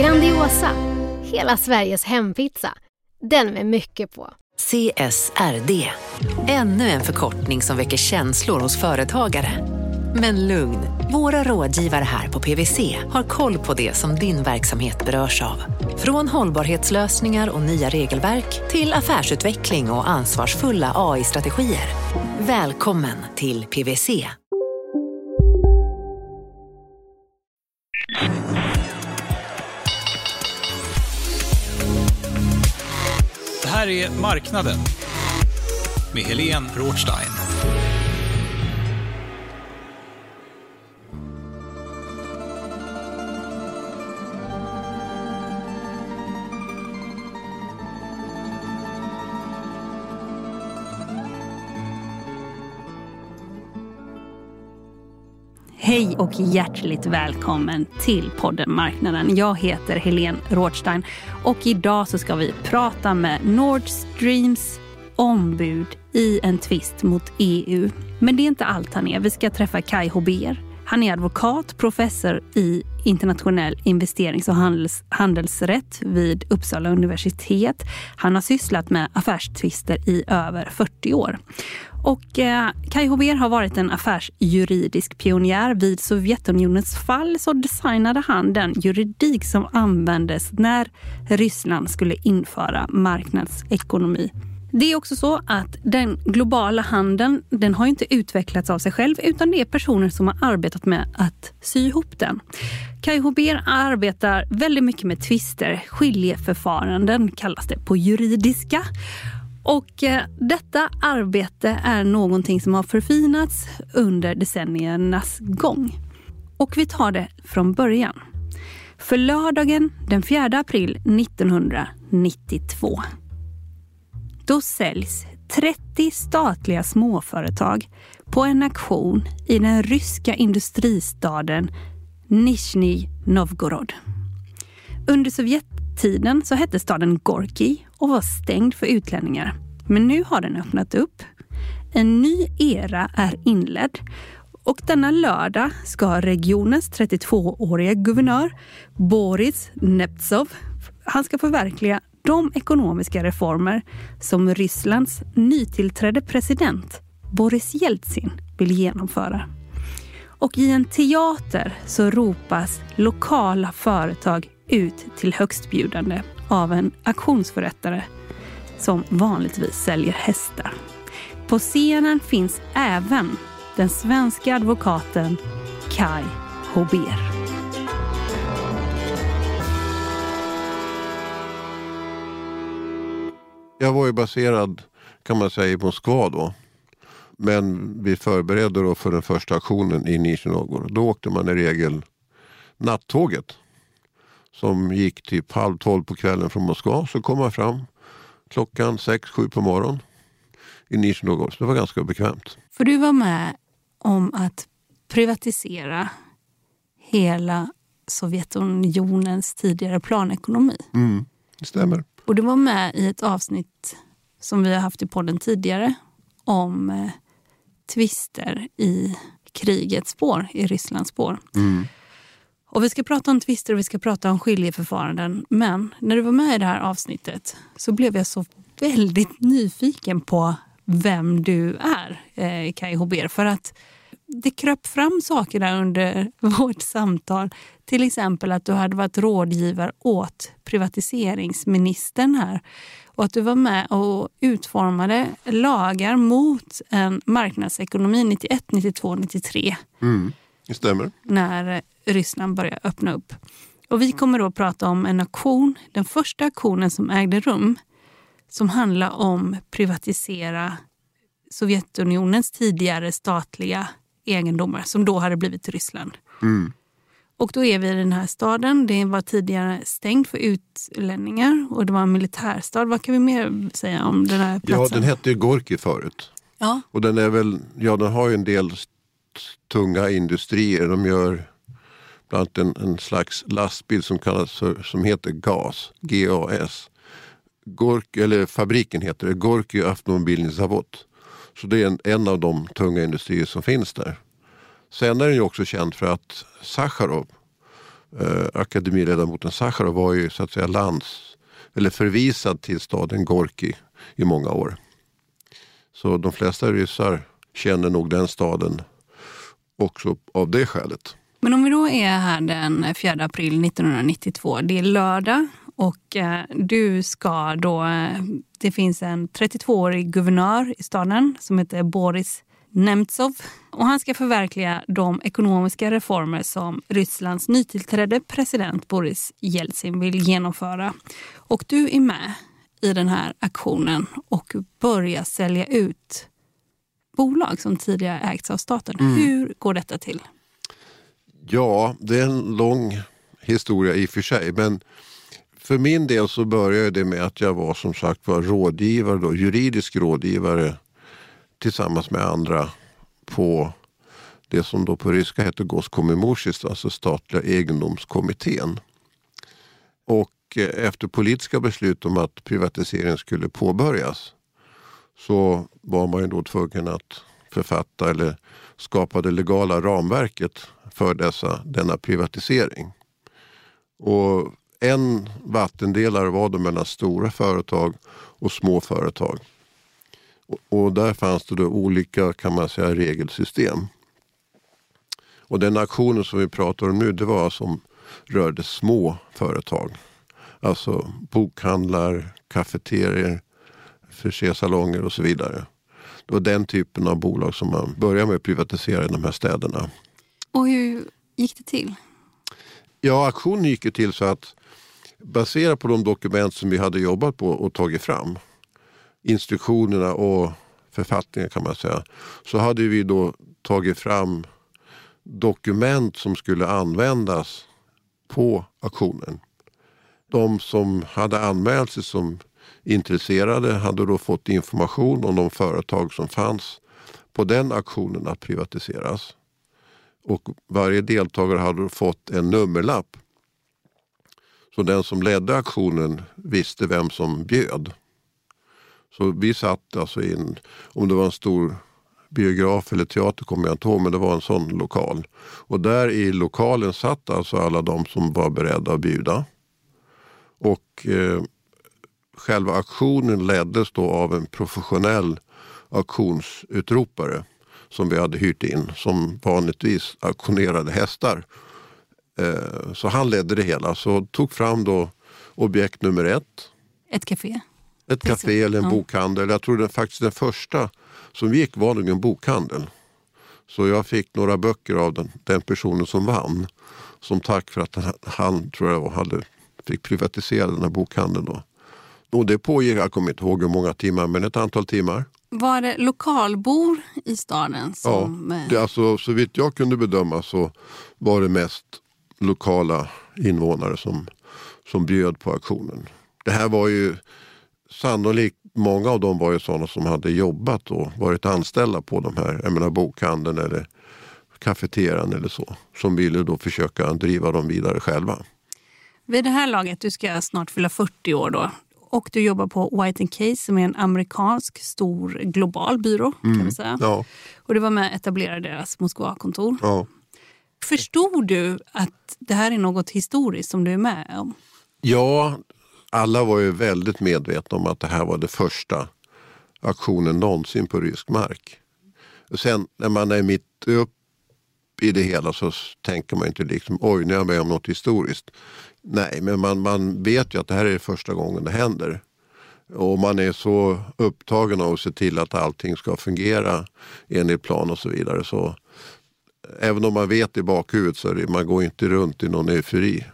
Grandiosa, hela Sveriges hempizza. Den med mycket på. CSRD, ännu en förkortning som väcker känslor hos företagare. Men lugn, våra rådgivare här på PWC har koll på det som din verksamhet berörs av. Från hållbarhetslösningar och nya regelverk till affärsutveckling och ansvarsfulla AI-strategier. Välkommen till PWC. Här är Marknaden med Helene Rothstein. Hej och hjärtligt välkommen till podden Marknaden. Jag heter Helene Rådstein och idag så ska vi prata med Nord Streams ombud i en tvist mot EU. Men det är inte allt han är. Vi ska träffa Kai Hober. Han är advokat, professor i internationell investerings och handels, handelsrätt vid Uppsala universitet. Han har sysslat med affärstvister i över 40 år. Och eh, Kai Hober har varit en affärsjuridisk pionjär. Vid Sovjetunionens fall så designade han den juridik som användes när Ryssland skulle införa marknadsekonomi. Det är också så att den globala handeln den har inte utvecklats av sig själv utan det är personer som har arbetat med att sy ihop den. Kai Hober arbetar väldigt mycket med tvister, skiljeförfaranden kallas det på juridiska. Och eh, detta arbete är någonting som har förfinats under decenniernas gång. Och vi tar det från början. För lördagen den 4 april 1992 då säljs 30 statliga småföretag på en auktion i den ryska industristaden Nizjnij Novgorod. Under Sovjettiden så hette staden Gorki och var stängd för utlänningar. Men nu har den öppnat upp. En ny era är inledd och denna lördag ska regionens 32-åriga guvernör Boris Neptsov han ska förverkliga de ekonomiska reformer som Rysslands nytillträdde president Boris Jeltsin vill genomföra. Och i en teater så ropas lokala företag ut till högstbjudande av en auktionsförrättare som vanligtvis säljer hästar. På scenen finns även den svenska advokaten Kai Hober. Jag var ju baserad kan man säga i Moskva då. Men vi förberedde då för den första aktionen i Nizjnij Novgorod. Då åkte man i regel nattåget. Som gick typ halv tolv på kvällen från Moskva. Så kom man fram klockan sex, sju på morgonen i Nizjnij Novgorod. Så det var ganska bekvämt. För du var med om att privatisera hela Sovjetunionens tidigare planekonomi. Mm, det stämmer. Och du var med i ett avsnitt som vi har haft i podden tidigare om eh, tvister i krigets spår, i Rysslands spår. Mm. Och vi ska prata om tvister och vi ska prata om skiljeförfaranden. Men när du var med i det här avsnittet så blev jag så väldigt nyfiken på vem du är, eh, Kai Hober. För att det kröp fram saker där under vårt samtal. Till exempel att du hade varit rådgivare åt privatiseringsministern här. Och att du var med och utformade lagar mot en marknadsekonomi 91, 92, 93. Mm, det stämmer. När Ryssland började öppna upp. Och vi kommer då att prata om en auktion, den första auktionen som ägde rum som handlar om privatisera Sovjetunionens tidigare statliga egendomar som då hade blivit Ryssland. Mm. Och då är vi i den här staden. Det var tidigare stängt för utlänningar och det var en militärstad. Vad kan vi mer säga om den här platsen? Ja, den hette ju Gorki förut. Ja. Och den är väl, ja den har ju en del tunga industrier. De gör bland annat en, en slags lastbil som, kallas för, som heter GAS. GAS. Gork, eller fabriken heter det, Gorky Avtomobilny Zavod. Så det är en, en av de tunga industrier som finns där. Sen är den ju också känd för att Sacharov, eh, akademiledamoten Sacharov var ju så att säga lands, eller förvisad till staden Gorki i många år. Så de flesta ryssar känner nog den staden också av det skälet. Men om vi då är här den 4 april 1992, det är lördag och eh, du ska då... Eh, det finns en 32-årig guvernör i staden som heter Boris Nemtsov. Och han ska förverkliga de ekonomiska reformer som Rysslands nytillträdde president Boris Jeltsin vill genomföra. Och du är med i den här aktionen och börjar sälja ut bolag som tidigare ägts av staten. Mm. Hur går detta till? Ja, det är en lång historia i och för sig. Men för min del så började det med att jag var som sagt var rådgivare, då, juridisk rådgivare tillsammans med andra på det som då på ryska heter Goskomimorsis, alltså statliga egendomskommittén. Och eh, efter politiska beslut om att privatiseringen skulle påbörjas så var man ju då tvungen att författa eller skapa det legala ramverket för dessa, denna privatisering. Och en vattendelare var det mellan stora företag och små företag. Och där fanns det då olika kan man säga, regelsystem. Och den aktionen som vi pratar om nu det var som rörde små företag. Alltså bokhandlar, kafeterier, frisérsalonger och så vidare. Det var den typen av bolag som man började med att privatisera i de här städerna. Och hur gick det till? Ja, aktionen gick till så att baserat på de dokument som vi hade jobbat på och tagit fram, instruktionerna och författningen kan man säga, så hade vi då tagit fram dokument som skulle användas på aktionen. De som hade anmält sig som intresserade hade då fått information om de företag som fanns på den aktionen att privatiseras. Och varje deltagare hade fått en nummerlapp. Så den som ledde aktionen visste vem som bjöd. Så vi satt alltså i en, om det var en stor biograf eller teater kommer jag inte ihåg, men det var en sån lokal. Och där i lokalen satt alltså alla de som var beredda att bjuda. Och eh, själva aktionen leddes då av en professionell auktionsutropare som vi hade hyrt in som vanligtvis auktionerade hästar. Eh, så han ledde det hela. Så tog fram då objekt nummer ett. Ett café? Ett café eller en ja. bokhandel. Jag tror det faktiskt den första som gick var nog en bokhandel. Så jag fick några böcker av den, den personen som vann. Som tack för att han, tror jag hade, fick privatisera den här bokhandeln. Då. Och det pågick, jag kommer inte ihåg hur många timmar, men ett antal timmar. Var det lokalbor i staden? Som... Ja, det, alltså, så vitt jag kunde bedöma så var det mest lokala invånare som, som bjöd på aktionen. Det här var ju sannolikt, många av dem var ju sådana som hade jobbat och varit anställda på de här, jag menar bokhandeln eller kafeterian eller så. Som ville då försöka driva dem vidare själva. Vid det här laget, du ska snart fylla 40 år då och du jobbar på White Case som är en amerikansk stor global byrå. Mm. kan vi säga. Ja. Och du var med och etablerade deras Moskva-kontor. Ja. Förstod du att det här är något historiskt som du är med om? Ja, alla var ju väldigt medvetna om att det här var den första aktionen någonsin på rysk mark. Sen när man är mitt upp i det hela så tänker man inte liksom oj nu är jag med om något historiskt. Nej, men man, man vet ju att det här är första gången det händer. Och man är så upptagen av att se till att allting ska fungera enligt plan och så vidare. Så även om man vet i bakhuvudet så är det, man går inte runt i någon eufori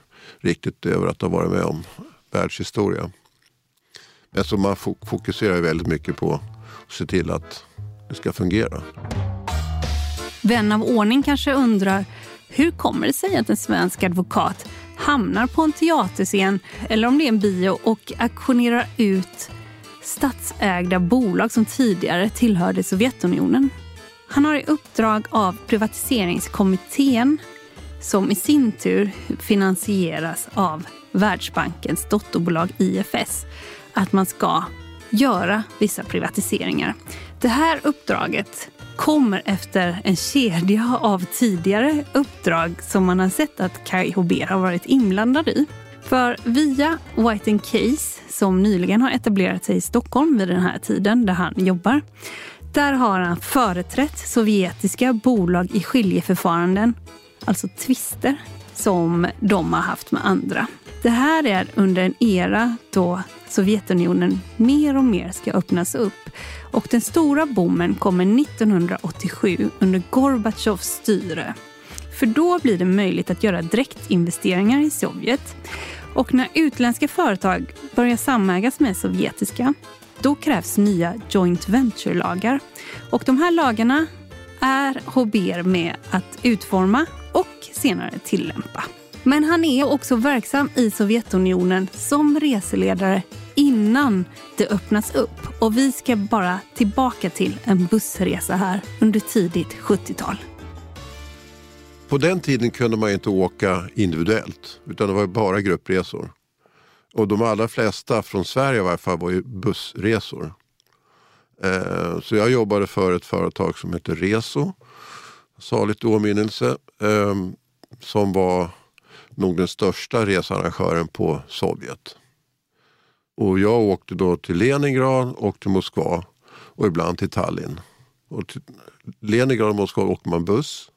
riktigt över att ha varit med om världshistoria. Men så man fokuserar väldigt mycket på att se till att det ska fungera. Vän av ordning kanske undrar Hur kommer det sig att en svensk advokat hamnar på en teaterscen eller om det är en bio och auktionerar ut statsägda bolag som tidigare tillhörde Sovjetunionen? Han har i uppdrag av privatiseringskommittén som i sin tur finansieras av Världsbankens dotterbolag IFS att man ska göra vissa privatiseringar. Det här uppdraget kommer efter en kedja av tidigare uppdrag som man har sett att Kai Hober har varit inblandad i. För via White Case, som nyligen har etablerat sig i Stockholm vid den här tiden där han jobbar, där har han företrätt sovjetiska bolag i skiljeförfaranden, alltså tvister, som de har haft med andra. Det här är under en era då Sovjetunionen mer och mer ska öppnas upp. Och den stora boomen kommer 1987 under Gorbatjovs styre. För då blir det möjligt att göra direktinvesteringar i Sovjet. Och när utländska företag börjar samägas med sovjetiska, då krävs nya joint venture-lagar. Och de här lagarna är HBR med att utforma och senare tillämpa. Men han är också verksam i Sovjetunionen som reseledare innan det öppnas upp. Och vi ska bara tillbaka till en bussresa här under tidigt 70-tal. På den tiden kunde man inte åka individuellt utan det var bara gruppresor. Och de allra flesta, från Sverige i varje fall, var ju bussresor. Eh, så jag jobbade för ett företag som hette Reso, saligt åminnelse, eh, som var nog den största researrangören på Sovjet. Och jag åkte då till Leningrad och till Moskva och ibland till Tallinn. Och till Leningrad och Moskva åker man buss.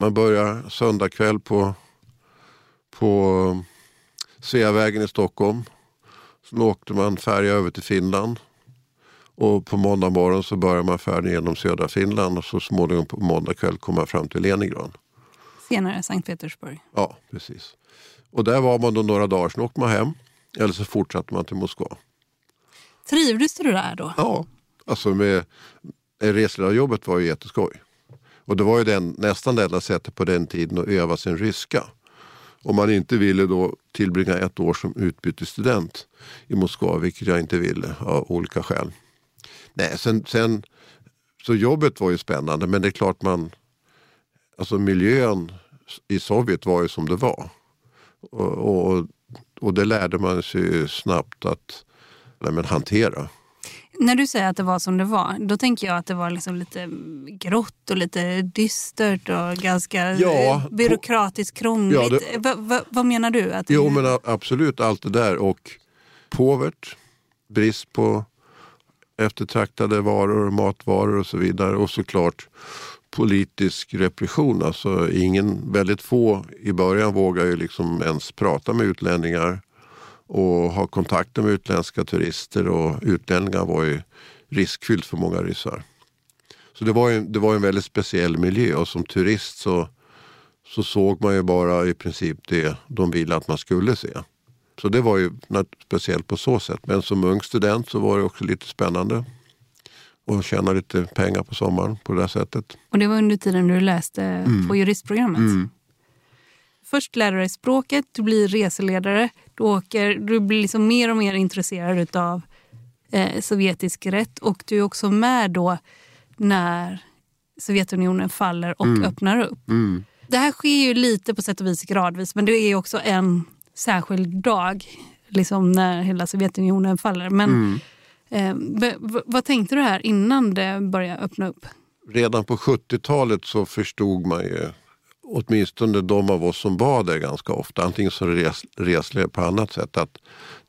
Man börjar söndag kväll på, på Sveavägen i Stockholm. Sen åkte man färja över till Finland. Och på måndag morgon så börjar man färden genom södra Finland och så småningom på måndag kväll kommer man fram till Leningrad. Senare Sankt Petersburg. Ja, precis. Och där var man då några dagar, sen åkte man hem. Eller så fortsatte man till Moskva. Trivdes du där då? Ja, alltså med resledarjobbet var ju jätteskoj. Och det var ju den, nästan det enda sättet på den tiden att öva sin ryska. Om man inte ville då tillbringa ett år som utbytesstudent i Moskva, vilket jag inte ville av olika skäl. Nej, sen, sen, så jobbet var ju spännande men det är klart man, alltså miljön i Sovjet var ju som det var. Och, och, och det lärde man sig snabbt att nej, men, hantera. När du säger att det var som det var, då tänker jag att det var liksom lite grått och lite dystert och ganska Ja, byråkratiskt krångligt. Ja, det- Va, va, vad menar du? Att Jo men absolut allt det där och påvert, brist på eftertraktade varor, matvaror och så vidare och såklart politisk repression. Alltså ingen, väldigt få i början vågar ju liksom ens prata med utlänningar och ha kontakter med utländska turister och utlänningar var ju riskfyllt för många ryssar. Så det var ju, det var en väldigt speciell miljö och som turist så, så såg man ju bara i princip det de ville att man skulle se. Så det var ju speciellt på så sätt. Men som ung student så var det också lite spännande att tjäna lite pengar på sommaren på det där sättet. Och det var under tiden du läste Mm. på juristprogrammet. Mm. Först lär du dig språket, du blir reseledare, du, åker, du blir liksom mer och mer intresserad av eh, sovjetisk rätt och du är också med då när Sovjetunionen faller och Mm. öppnar upp. Mm. Det här sker ju lite på sätt och vis gradvis men det är också en särskild dag liksom när hela Sovjetunionen faller. Men Mm. eh, vad tänkte du här innan det började öppna upp? Redan på 70-talet så förstod man ju, åtminstone de av oss som var där ganska ofta, antingen som res, resliga på annat sätt, att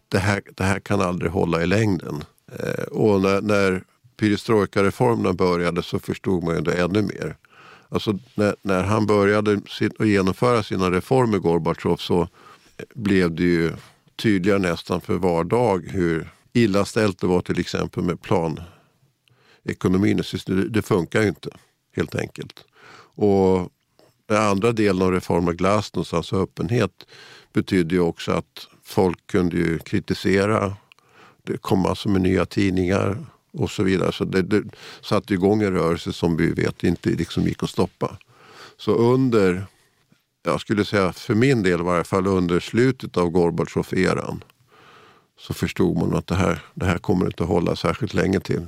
det här, det här kan aldrig hålla i längden. Eh, och när, när perestrojka-reformerna började så förstod man ju det ännu mer. Alltså när, när han började sin, att genomföra sina reformer, Gorbatjov, så blev det ju tydligare nästan för var dag hur illa ställt det var till exempel med planekonomin. Det, det funkar ju inte helt enkelt. Och den andra delen av reformen, glasnost, alltså öppenhet, betydde ju också att folk kunde ju kritisera. Det kom massor med nya tidningar och så vidare. Så det, det satte igång en rörelse som vi vet inte liksom gick att stoppa. Så under, jag skulle säga för min del i varje fall under slutet av Gorbatjov-eran så förstod man att det här, det här kommer inte att hålla särskilt länge till.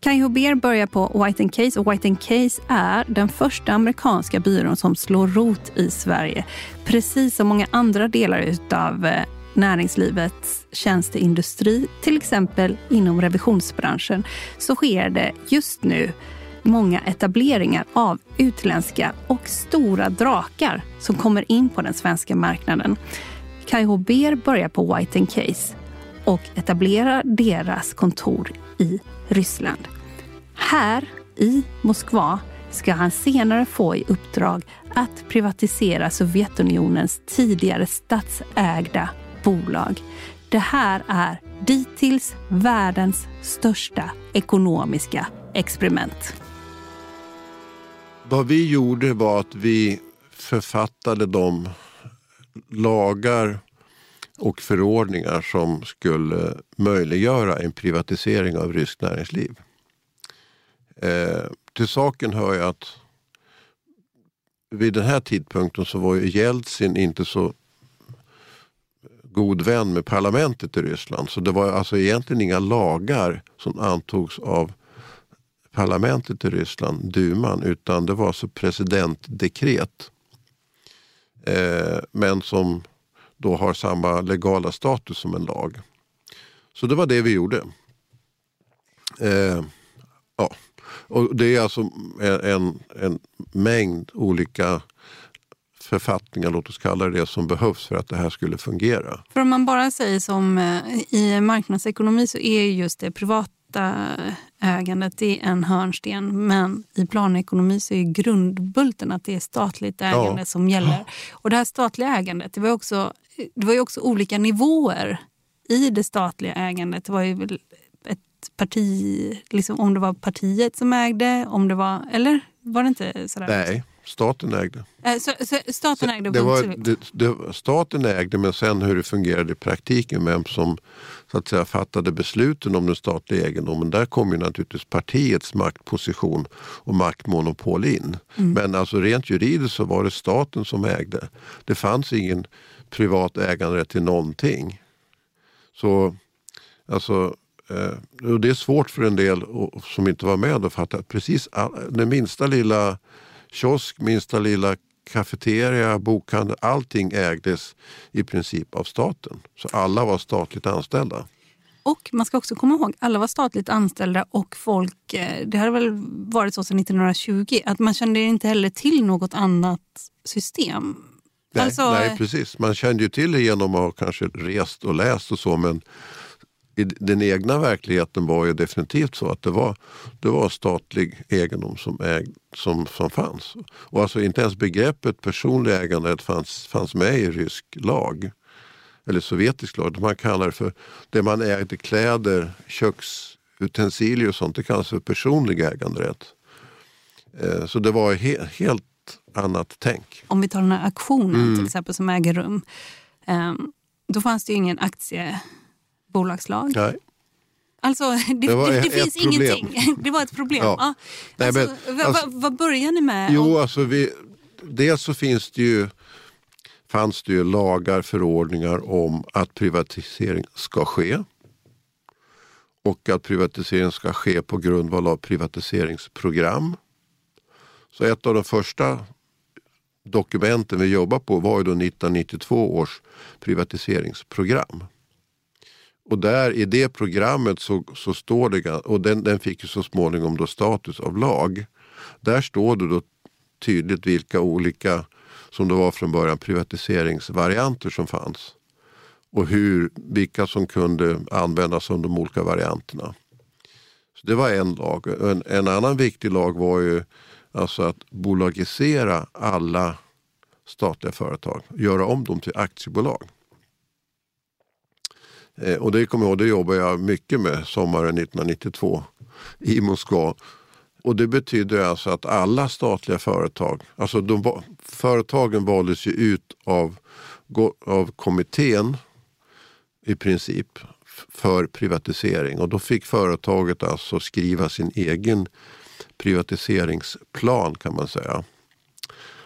Kai Huber börjar på White Case och White Case är den första amerikanska byrån som slår rot i Sverige. Precis som många andra delar av eh, näringslivets tjänsteindustri, till exempel inom revisionsbranschen, så sker det just nu många etableringar av utländska och stora drakar som kommer in på den svenska marknaden. Kai Huber börjar på White Case och etablerar deras kontor i Ryssland. Här i Moskva ska han senare få i uppdrag att privatisera Sovjetunionens tidigare statsägda bolag. Det här är dittills världens största ekonomiska experiment. Vad vi gjorde var att vi författade de lagar och förordningar som skulle möjliggöra en privatisering av ryskt näringsliv. Eh, till saken hör ju att vid den här tidpunkten så var ju Jeltsin inte så god vän med parlamentet i Ryssland. Så det var alltså egentligen inga lagar som antogs av parlamentet i Ryssland, duman, utan det var alltså presidentdekret. Eh, men som då har samma legala status som en lag. Så det var det vi gjorde. Eh, ja. Och Det är alltså en, en mängd olika författningar, låt oss kalla det det, som behövs för att det här skulle fungera. För om man bara säger som eh, i marknadsekonomi så är just det privata ägandet det är en hörnsten. Men i planekonomi så är grundbulten att det är statligt ägande ja. som gäller. Och det här statliga ägandet, det var, också, det var ju också olika nivåer i det statliga ägandet. Det var ju ett parti, liksom om det var partiet som ägde, om det var, eller var det inte sådär? Nej, staten ägde. Äh, så, så staten ägde det var, det, det, Staten ägde men sen hur det fungerade i praktiken, vem som så att säga, fattade besluten om den statliga egendomen. Där kom ju naturligtvis partiets maktposition och maktmonopol in. Mm. Men alltså rent juridiskt så var det staten som ägde. Det fanns ingen privat äganderätt till någonting. Så alltså, eh, och det är svårt för en del och, som inte var med att fatta att precis all, den minsta lilla kiosk, minsta lilla kafeteria, bokhandel, allting ägdes i princip av staten. Så alla var statligt anställda. Och man ska också komma ihåg, alla var statligt anställda och folk, eh, det har väl varit så sedan 1920, att man kände inte heller till något annat system. Nej, Alltså- nej, precis. Man kände ju till det genom att ha kanske rest och läst och så men i den egna verkligheten var ju definitivt så att det var, det var statlig egendom som, äg, som, som fanns. Och alltså inte ens begreppet personlig äganderätt fanns, fanns med i rysk lag. Eller sovjetisk lag. Man kallar det för det man ägde kläder, köksutensilier och sånt. Det kallas för personlig äganderätt. Eh, Så det var he, helt annat tänk. Om vi tar den här auktionen Mm. till exempel som äger rum. ehm, Då fanns det ju ingen aktiebolagslag. Nej. Alltså, det, Det det, finns problem. ingenting. Det var ett problem. Ja. Ja. Nej, Alltså, men, alltså- va- vad börjar ni med? Jo, alltså vi, dels så finns det ju, fanns det ju lagar, förordningar om att privatisering ska ske. Och att privatisering ska ske på grundval av privatiseringsprogram. Så ett av de första dokumenten vi jobbade på var ju då 1992 års privatiseringsprogram. Och där i det programmet så, så står det, och den, den fick ju så småningom då status av lag. Där står det då tydligt vilka olika, som det var från början, privatiseringsvarianter som fanns. Och hur, vilka som kunde användas som de olika varianterna. Så Det var en lag. En, en annan viktig lag var ju alltså att bolagisera alla statliga företag. Göra om dem till aktiebolag. Eh, och det kommer jag ihåg, det jobbade jag mycket med sommaren 1992 i Moskva. Och det betyder alltså att alla statliga företag, alltså de, företagen valdes ju ut av, av kommittén i princip för privatisering. Och då fick företaget alltså skriva sin egen privatiseringsplan kan man säga.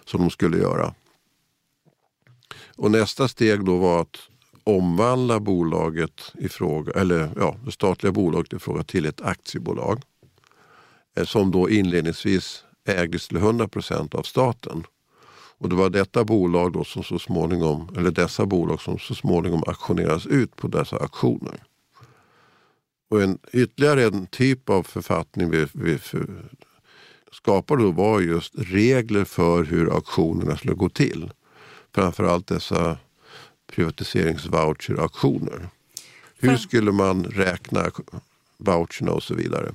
Som de skulle göra. Och nästa steg då var att omvandla bolaget i fråga, eller ja, det statliga bolaget i fråga till ett aktiebolag. Eh, som då inledningsvis ägdes till 100 procent av staten. Och det var detta bolag då som så småningom, eller dessa bolag som så småningom auktioneras ut på dessa auktioner. Och en, ytterligare en typ av författning vi, vi för, skapade då var just regler för hur auktionerna skulle gå till. Framförallt dessa privatiseringsvoucher-auktioner. Hur skulle man räkna voucherna och så vidare.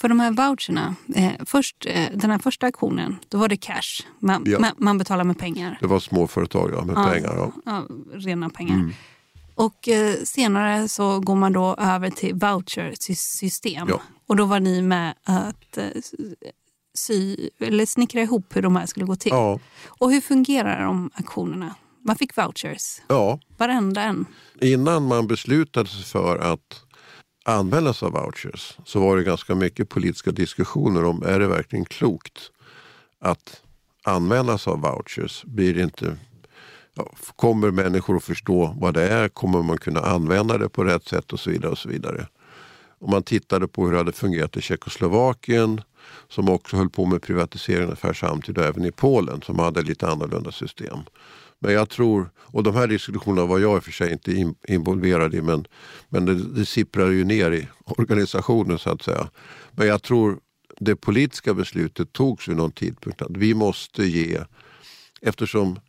För de här voucherna, eh, först, eh, den här första auktionen, då var det cash. Man, Ja. man, man betalar med pengar. Det var småföretag ja, med Ja. pengar. Ja. Ja, rena pengar. Mm. Och eh, senare så går man då över till vouchersystem. Ja. Och då var ni med att eh, sy, eller snickra ihop hur de här skulle gå till. Ja. Och hur fungerar de auktionerna? Man fick vouchers, ja, varenda en. innan man beslutade sig för att använda sig av vouchers så var det ganska mycket politiska diskussioner om är det verkligen klokt att använda sig av vouchers. Blir det inte, kommer människor att förstå vad det är? Kommer man kunna använda det på rätt sätt och så vidare. och så vidare. Om man tittade på hur det hade fungerat i Tjeckoslovakien som också höll på med privatisering ungefär samtidigt och även i Polen som hade lite annorlunda system. Men jag tror, och de här diskussionerna var jag i och för sig inte in- involverad i men, men det, det sipprar ju ner i organisationen så att säga. Men jag tror det politiska beslutet togs vid någon tidpunkt att vi måste ge, eftersom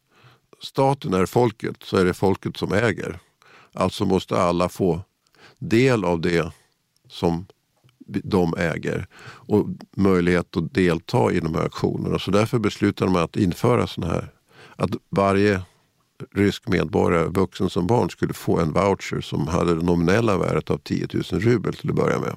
staten är folket så är det folket som äger. Alltså måste alla få del av det som de äger och möjlighet att delta i de här aktionerna. Så därför beslutade man att införa sådana här, att varje rysk medborgare, vuxen som barn, skulle få en voucher som hade det nominella värdet av 10 000 rubel till att börja med.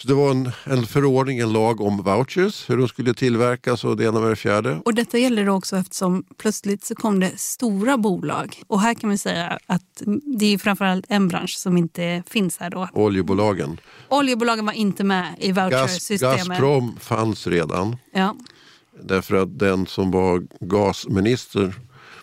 Så det var en, en förordning, en lag om vouchers, hur de skulle tillverkas och det ena med det fjärde. Och detta gäller också eftersom plötsligt så kom det stora bolag. Och här kan man säga att det är framförallt en bransch som inte finns här då. Oljebolagen. Oljebolagen var inte med i vouchersystemet. Gazprom fanns redan. Ja. Därför att den som var gasminister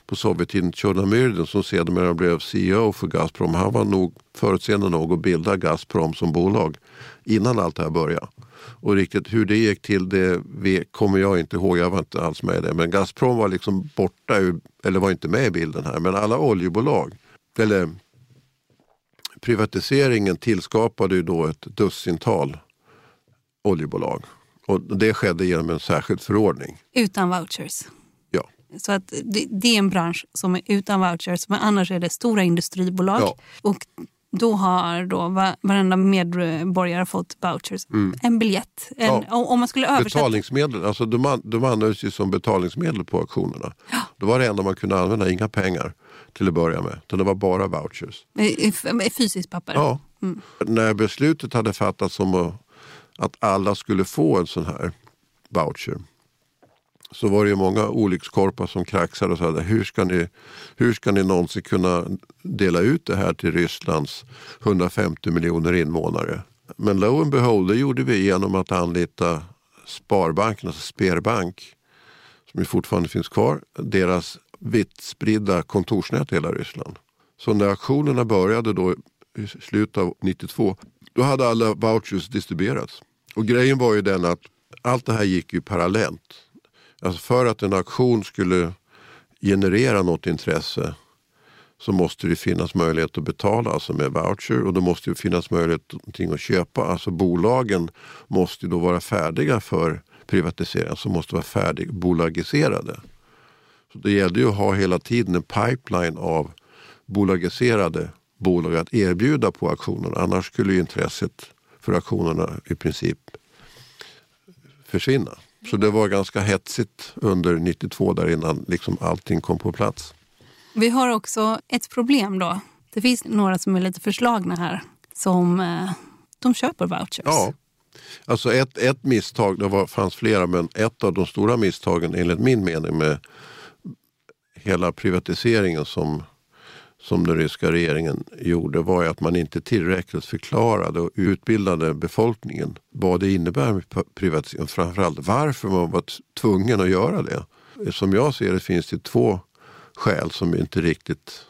på Sovjettiden, Tjornomyrdin som sedermera blev CEO för Gazprom. Han var nog förutseende nog att bilda Gazprom som bolag innan allt det här började. Och riktigt hur det gick till det kommer jag inte ihåg, jag var inte alls med i det. Men Gazprom var liksom borta, ur, eller var inte med i bilden här. Men alla oljebolag, eller privatiseringen tillskapade ju då ett dussintal oljebolag. Och det skedde genom en särskild förordning. Utan vouchers? Så att det, det är en bransch som är utan vouchers men annars är det stora industribolag. Ja. Och då har då varenda medborgare fått vouchers. Mm. En biljett. En, ja. om man skulle översätta... Betalningsmedel, alltså de, de användes ju som betalningsmedel på auktionerna. Ja. Det var det enda man kunde använda, inga pengar till att börja med. Det var bara vouchers. Fysiskt papper? Ja. Mm. När beslutet hade fattats om att alla skulle få en sån här voucher så var det ju många olyckskorpar som kraxade och sa hur ska, ni, hur ska ni någonsin kunna dela ut det här till Rysslands 150 miljoner invånare? Men lo and behold, det gjorde vi genom att anlita Sparbanken, alltså Sperbank, som ju fortfarande finns kvar, deras vitt spridda kontorsnät i hela Ryssland. Så när aktionerna började då i slutet av 92, då hade alla vouchers distribuerats. Och grejen var ju den att allt det här gick ju parallellt. Alltså för att en aktion skulle generera något intresse så måste det finnas möjlighet att betala alltså med voucher och då måste det finnas möjlighet att köpa. Alltså bolagen måste då vara färdiga för privatisering, alltså måste vara färdigbolagiserade. Så det gällde ju att ha hela tiden en pipeline av bolagiserade bolag att erbjuda på auktionerna. Annars skulle intresset för auktionerna i princip försvinna. Så det var ganska hetsigt under 92 där innan liksom allting kom på plats. Vi har också ett problem då. Det finns några som är lite förslagna här som eh, de köper vouchers. Ja. Alltså ett, ett misstag, det var, fanns flera, men ett av de stora misstagen enligt min mening med hela privatiseringen som, som den ryska regeringen gjorde var att man inte tillräckligt förklarade och utbildade befolkningen vad det innebär med privatisering. Framförallt varför man var tvungen att göra det. Som jag ser det finns det två skäl som inte riktigt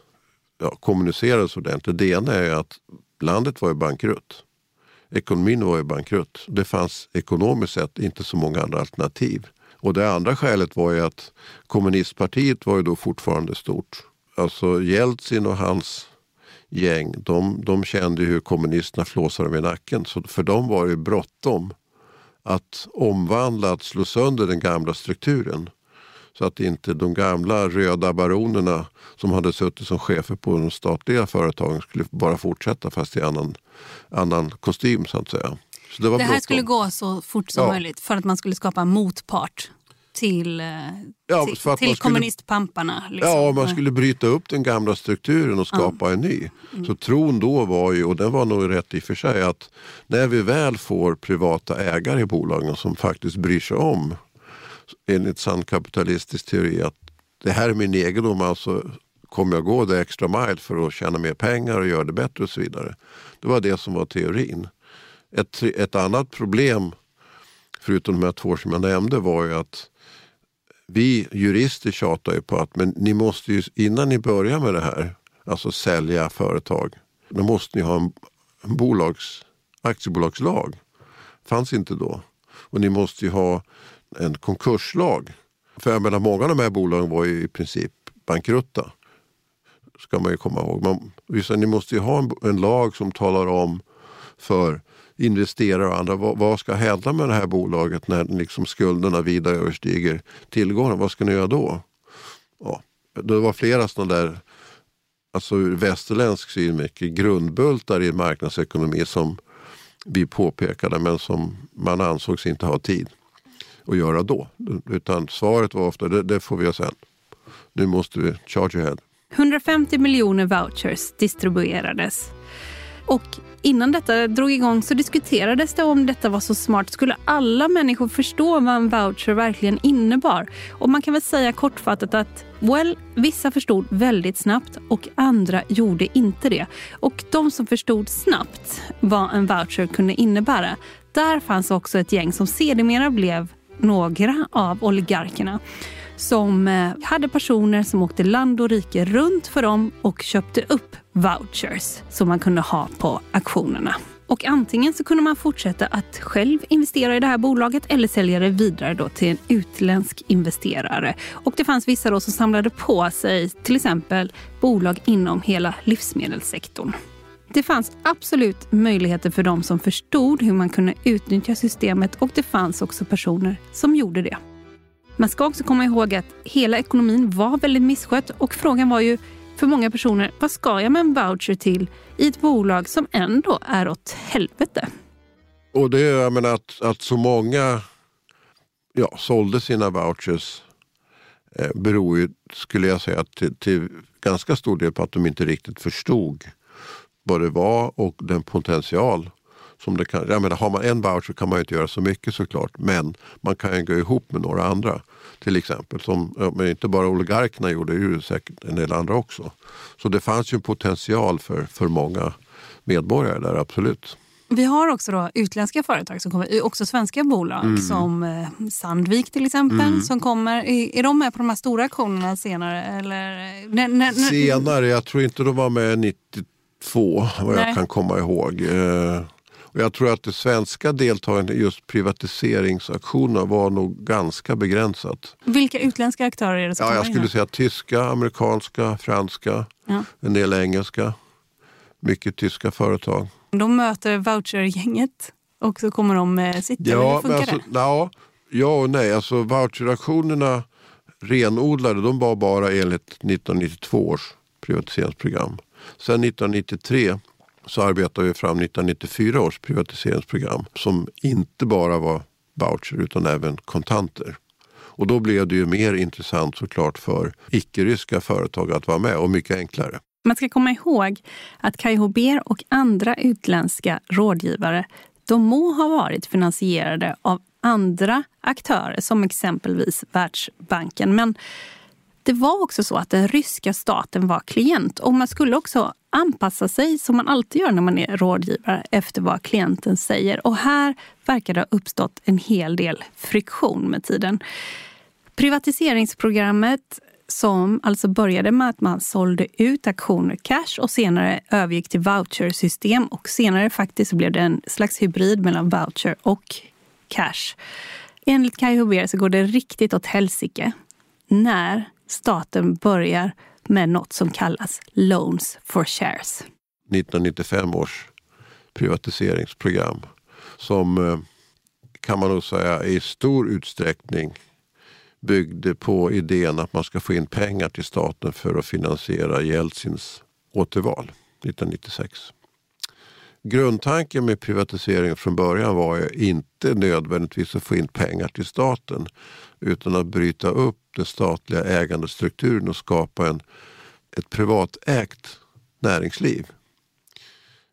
ja, kommunicerades ordentligt. Det ena är att landet var ju bankrutt. Ekonomin var ju bankrutt. Det fanns ekonomiskt sett inte så många andra alternativ. Och det andra skälet var ju att kommunistpartiet var ju då fortfarande stort. Alltså Jeltsin och hans gäng, de, de kände hur kommunisterna flåsade dem i nacken. Så för dem var det bråttom att omvandla, att slå sönder den gamla strukturen. Så att inte de gamla röda baronerna som hade suttit som chefer på de statliga företagen skulle bara fortsätta fast i annan, annan kostym så att säga. Så det, det här bråttom. skulle gå så fort som ja. möjligt för att man skulle skapa en motpart till, eh, ja, till, till kommunistpamparna. Liksom. Ja, man skulle bryta upp den gamla strukturen och skapa ja. en ny. Mm. Så tron då var ju, och den var nog rätt i och för sig, att när vi väl får privata ägare i bolagen som faktiskt bryr sig om, enligt sann kapitalistisk teori, att det här är min egendom, alltså kommer jag gå det extra mile för att tjäna mer pengar och göra det bättre och så vidare. Det var det som var teorin. Ett, ett annat problem, förutom de här två som jag nämnde, var ju att vi jurister tjatar ju på att men ni måste ju, innan ni börjar med det här, alltså sälja företag, då måste ni ha en, en bolags, aktiebolagslag. fanns inte då. Och ni måste ju ha en konkurslag. För jag menar, många av de här bolagen var ju i princip bankrutta. Ska man ju komma ihåg. Man, ni måste ju ha en, en lag som talar om för investerare och andra. Vad, vad, ska hända med det här bolaget när liksom skulderna vida överstiger tillgången? Vad ska ni göra då? Ja, det var flera sådana där, alltså ur västerländsk synvinkel, grundbultar i marknadsekonomi som vi påpekade men som man ansågs inte ha tid att göra då. Utan svaret var ofta, det, det får vi göra sen. Nu måste vi charge ahead. 150 miljoner vouchers distribuerades. Och innan detta drog igång så diskuterades det om detta var så smart. Skulle alla människor förstå vad en voucher verkligen innebar? Och man kan väl säga kortfattat att well, vissa förstod väldigt snabbt och andra gjorde inte det. Och de som förstod snabbt vad en voucher kunde innebära, där fanns också ett gäng som sedermera blev några av oligarkerna som eh, hade personer som åkte land och rike runt för dem och köpte upp vouchers som man kunde ha på auktionerna. Och antingen så kunde man fortsätta att själv investera i det här bolaget eller sälja det vidare då till en utländsk investerare. Och det fanns vissa då som samlade på sig till exempel bolag inom hela livsmedelssektorn. Det fanns absolut möjligheter för de som förstod hur man kunde utnyttja systemet och det fanns också personer som gjorde det. Man ska också komma ihåg att hela ekonomin var väldigt misskött och frågan var ju för många personer, vad ska jag med en voucher till i ett bolag som ändå är åt helvete? Och det, jag menar att, att så många ja, sålde sina vouchers eh, beror ju, skulle jag säga, till, till ganska stor del på att de inte riktigt förstod vad det var och den potential som det kan. Jag menar, har man en voucher kan man inte göra så mycket såklart, men man kan ju gå ihop med några andra. Till exempel, som men inte bara oligarkerna gjorde, det gjorde säkert en del andra också. Så det fanns ju en potential för, för många medborgare där, absolut. Vi har också då utländska företag, som kommer, också svenska bolag mm. som eh, Sandvik till exempel. Mm. som kommer. Är, är de med på de här stora auktionerna senare? Eller, när, när, senare? Jag tror inte de var med 92 vad Nej. jag kan komma ihåg. Eh, och jag tror att det svenska deltagandet i just privatiseringsaktionerna var nog ganska begränsat. Vilka utländska aktörer är det som ja, Jag skulle säga tyska, amerikanska, franska, ja. en del engelska. Mycket tyska företag. De möter vouchergänget och så kommer de med sitt, ja, eller alltså, ja, ja och nej. Alltså voucheraktionerna renodlade, de var bara enligt 1992 års privatiseringsprogram. Sen 1993 så arbetade vi fram 1994 års privatiseringsprogram som inte bara var voucher utan även kontanter. Och då blev det ju mer intressant såklart för icke-ryska företag att vara med och mycket enklare. Man ska komma ihåg att Kai Hober och andra utländska rådgivare de må ha varit finansierade av andra aktörer som exempelvis Världsbanken. Men det var också så att den ryska staten var klient och man skulle också anpassa sig som man alltid gör när man är rådgivare efter vad klienten säger. Och här verkar det ha uppstått en hel del friktion med tiden. Privatiseringsprogrammet som alltså började med att man sålde ut aktioner cash och senare övergick till vouchersystem och senare faktiskt blev det en slags hybrid mellan voucher och cash. Enligt Kai Huber så går det riktigt åt helsike när staten börjar med något som kallas Loans for Shares. 1995 års privatiseringsprogram som eh, kan man nog säga i stor utsträckning byggde på idén att man ska få in pengar till staten för att finansiera Jeltsins återval 1996. Grundtanken med privatiseringen från början var ju inte nödvändigtvis att få in pengar till staten utan att bryta upp den statliga ägandestrukturen och skapa en, ett privatägt näringsliv.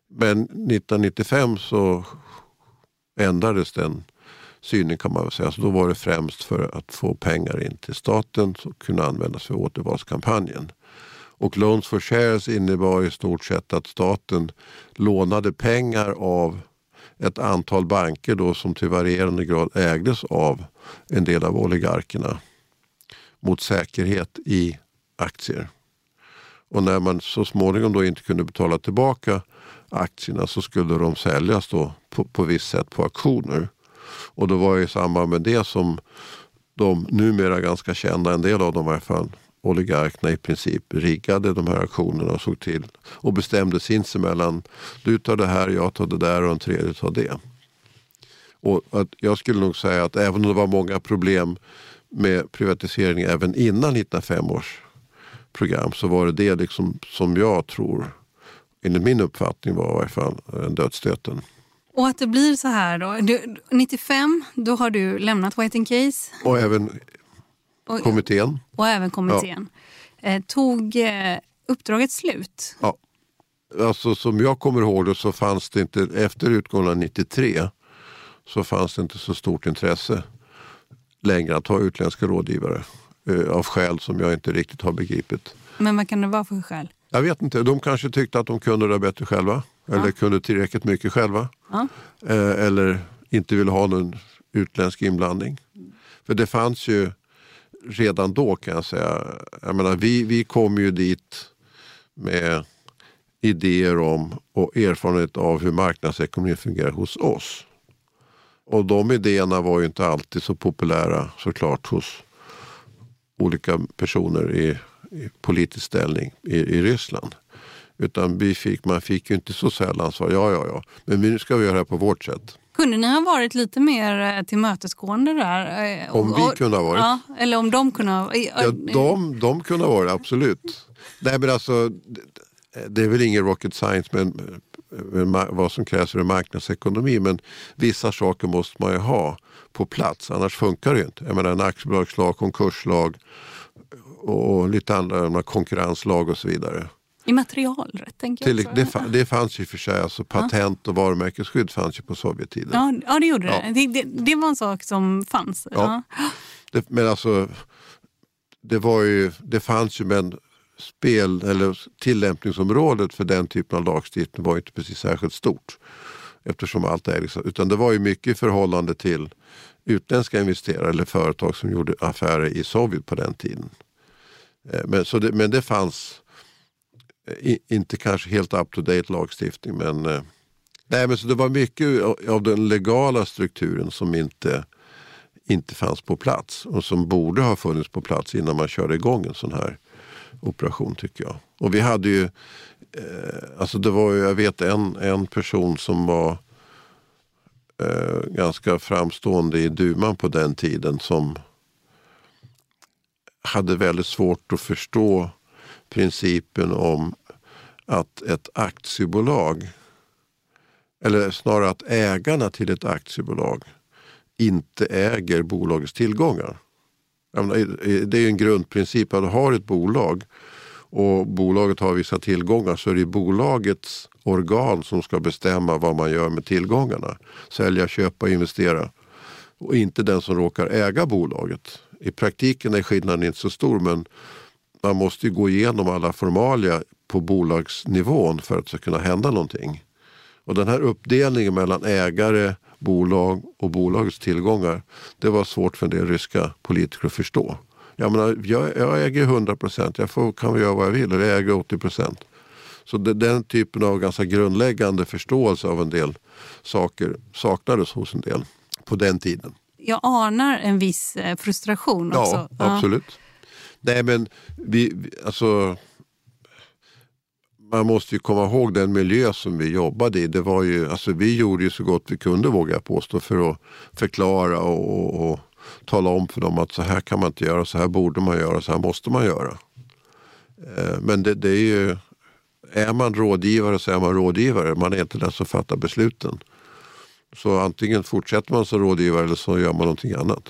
Men 1995 så ändrades den synen kan man väl säga. Så då var det främst för att få pengar in till staten som kunde användas för återvalskampanjen. Och Loans for Shares innebar i stort sett att staten lånade pengar av ett antal banker då som till varierande grad ägdes av en del av oligarkerna mot säkerhet i aktier. Och när man så småningom då inte kunde betala tillbaka aktierna så skulle de säljas då på, på visst sätt på auktioner. Och det var i samband med det som de numera ganska kända, en del av dem i alla fall, oligarkerna i princip riggade de här auktionerna och såg till och bestämde sinsemellan. Du tar det här, jag tar det där och en tredje tar det. Och att jag skulle nog säga att även om det var många problem med privatisering även innan 1905 års program så var det det liksom som jag tror, enligt min uppfattning var i alla fall dödsstöten. Och att det blir så här då. Du, 95, då har du lämnat White Case. Och även och, kommittén. Och även kommittén. Ja. Eh, tog eh, uppdraget slut? Ja. Alltså som jag kommer ihåg det så fanns det inte, efter utgången av 93 så fanns det inte så stort intresse längre att ha utländska rådgivare. Eh, av skäl som jag inte riktigt har begripit. Men vad kan det vara för skäl? Jag vet inte. De kanske tyckte att de kunde det bättre själva. Ja. Eller kunde tillräckligt mycket själva. Ja. Eh, eller inte ville ha någon utländsk inblandning. För det fanns ju redan då kan jag säga. Jag menar, vi, vi kom ju dit med idéer om och erfarenhet av hur marknadsekonomin fungerar hos oss. Och de idéerna var ju inte alltid så populära såklart hos olika personer i, i politisk ställning i, i Ryssland. Utan vi fick, man fick ju inte så sällan svar, ja ja ja, men nu ska vi göra det här på vårt sätt. Kunde ni ha varit lite mer eh, tillmötesgående där? Eh, om vi kunde ha varit? Ja, eller om de kunde ha varit? Ja, de, de kunde ha varit, absolut. Nej, men alltså, det är väl ingen rocket science men vad som krävs för en marknadsekonomi. Men vissa saker måste man ju ha på plats, annars funkar det inte. Jag menar en aktiebolagslag, konkurslag och lite andra konkurrenslag och så vidare. Immaterialrätt tänker jag också. Det, det fanns ju för sig, alltså patent och varumärkesskydd fanns ju på Sovjettiden. Ja, ja det gjorde ja. det. det. det. var en sak som fanns. Ja. ja. Det, men alltså, det, var ju, det fanns ju men spel eller tillämpningsområdet för den typen av lagstiftning var inte precis särskilt stort. Eftersom allt är, liksom- Utan det var ju mycket i förhållande till utländska investerare eller företag som gjorde affärer i Sovjet på den tiden. Eh, men, så det, men det fanns eh, i, inte kanske helt up to date lagstiftning men, eh, nej, men så det var mycket av den legala strukturen som inte, inte fanns på plats och som borde ha funnits på plats innan man körde igång en sån här operation tycker jag. Och vi hade ju, eh, alltså det var ju, jag vet en, en person som var eh, ganska framstående i duman på den tiden som hade väldigt svårt att förstå principen om att ett aktiebolag, eller snarare att ägarna till ett aktiebolag inte äger bolagets tillgångar. Eh, eh, det är en grundprincip att du har ett bolag och bolaget har vissa tillgångar så är det bolagets organ som ska bestämma vad man gör med tillgångarna. Sälja, köpa, investera. Och inte den som råkar äga bolaget. I praktiken är skillnaden inte så stor men man måste gå igenom alla formalia på bolagsnivån för att det ska kunna hända någonting. Och den här uppdelningen mellan ägare, bolag och bolagets tillgångar. Det var svårt för en del ryska politiker att förstå. Jag, menar, jag, jag äger 100 procent, jag får, kan göra vad jag vill, eller jag äger 80 procent. Så det, den typen av ganska grundläggande förståelse av en del saker saknades hos en del på den tiden. Jag anar en viss eh, frustration också. Ja, absolut. Ja. Nej men vi, alltså man måste ju komma ihåg den miljö som vi jobbade i. Det var ju, alltså vi gjorde ju så gott vi kunde vågar jag påstå för att förklara och, och, och, tala om för dem att så här kan man inte göra, så här borde man göra, så här måste man göra. Eh, men det, det, är ju, är man rådgivare så är man rådgivare, man är inte den som fattar besluten. Så antingen fortsätter man som rådgivare eller så gör man någonting annat.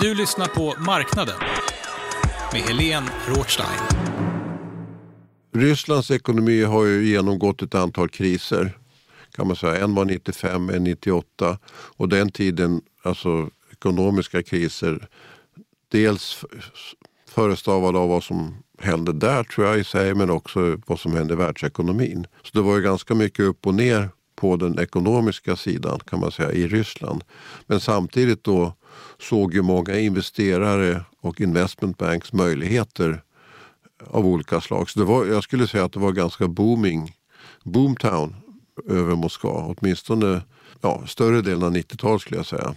Du lyssnar på Marknaden med Helene Rothstein. Rysslands ekonomi har ju genomgått ett antal kriser kan man säga. En var 95, en 98 och den tiden, alltså ekonomiska kriser, dels förestavad av vad som hände där tror jag i sig, men också vad som hände i världsekonomin. Så det var ju ganska mycket upp och ner på den ekonomiska sidan kan man säga i Ryssland. Men samtidigt då såg ju många investerare och investment banks möjligheter av olika slag. Så det var, jag skulle säga att det var ganska booming, boomtown över Moskva. Åtminstone ja, större delen av 90-talet skulle jag säga.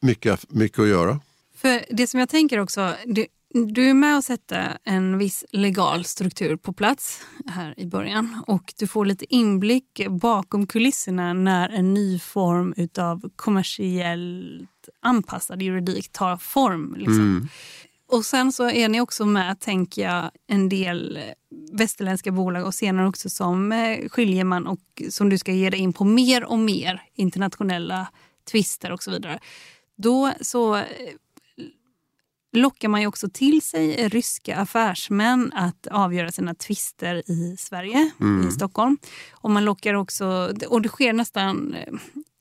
Mycket, mycket att göra. För det som jag tänker också, det, du är med och sätter en viss legal struktur på plats här i början och du får lite inblick bakom kulisserna när en ny form av kommersiellt anpassad juridik tar form. Liksom. Mm. Och sen så är ni också med, tänker jag, en del västerländska bolag och senare också som eh, skiljeman och som du ska ge dig in på mer och mer internationella tvister och så vidare. Då så eh, lockar man ju också till sig ryska affärsmän att avgöra sina tvister i Sverige, mm. i Stockholm. Och man lockar också, och det sker nästan,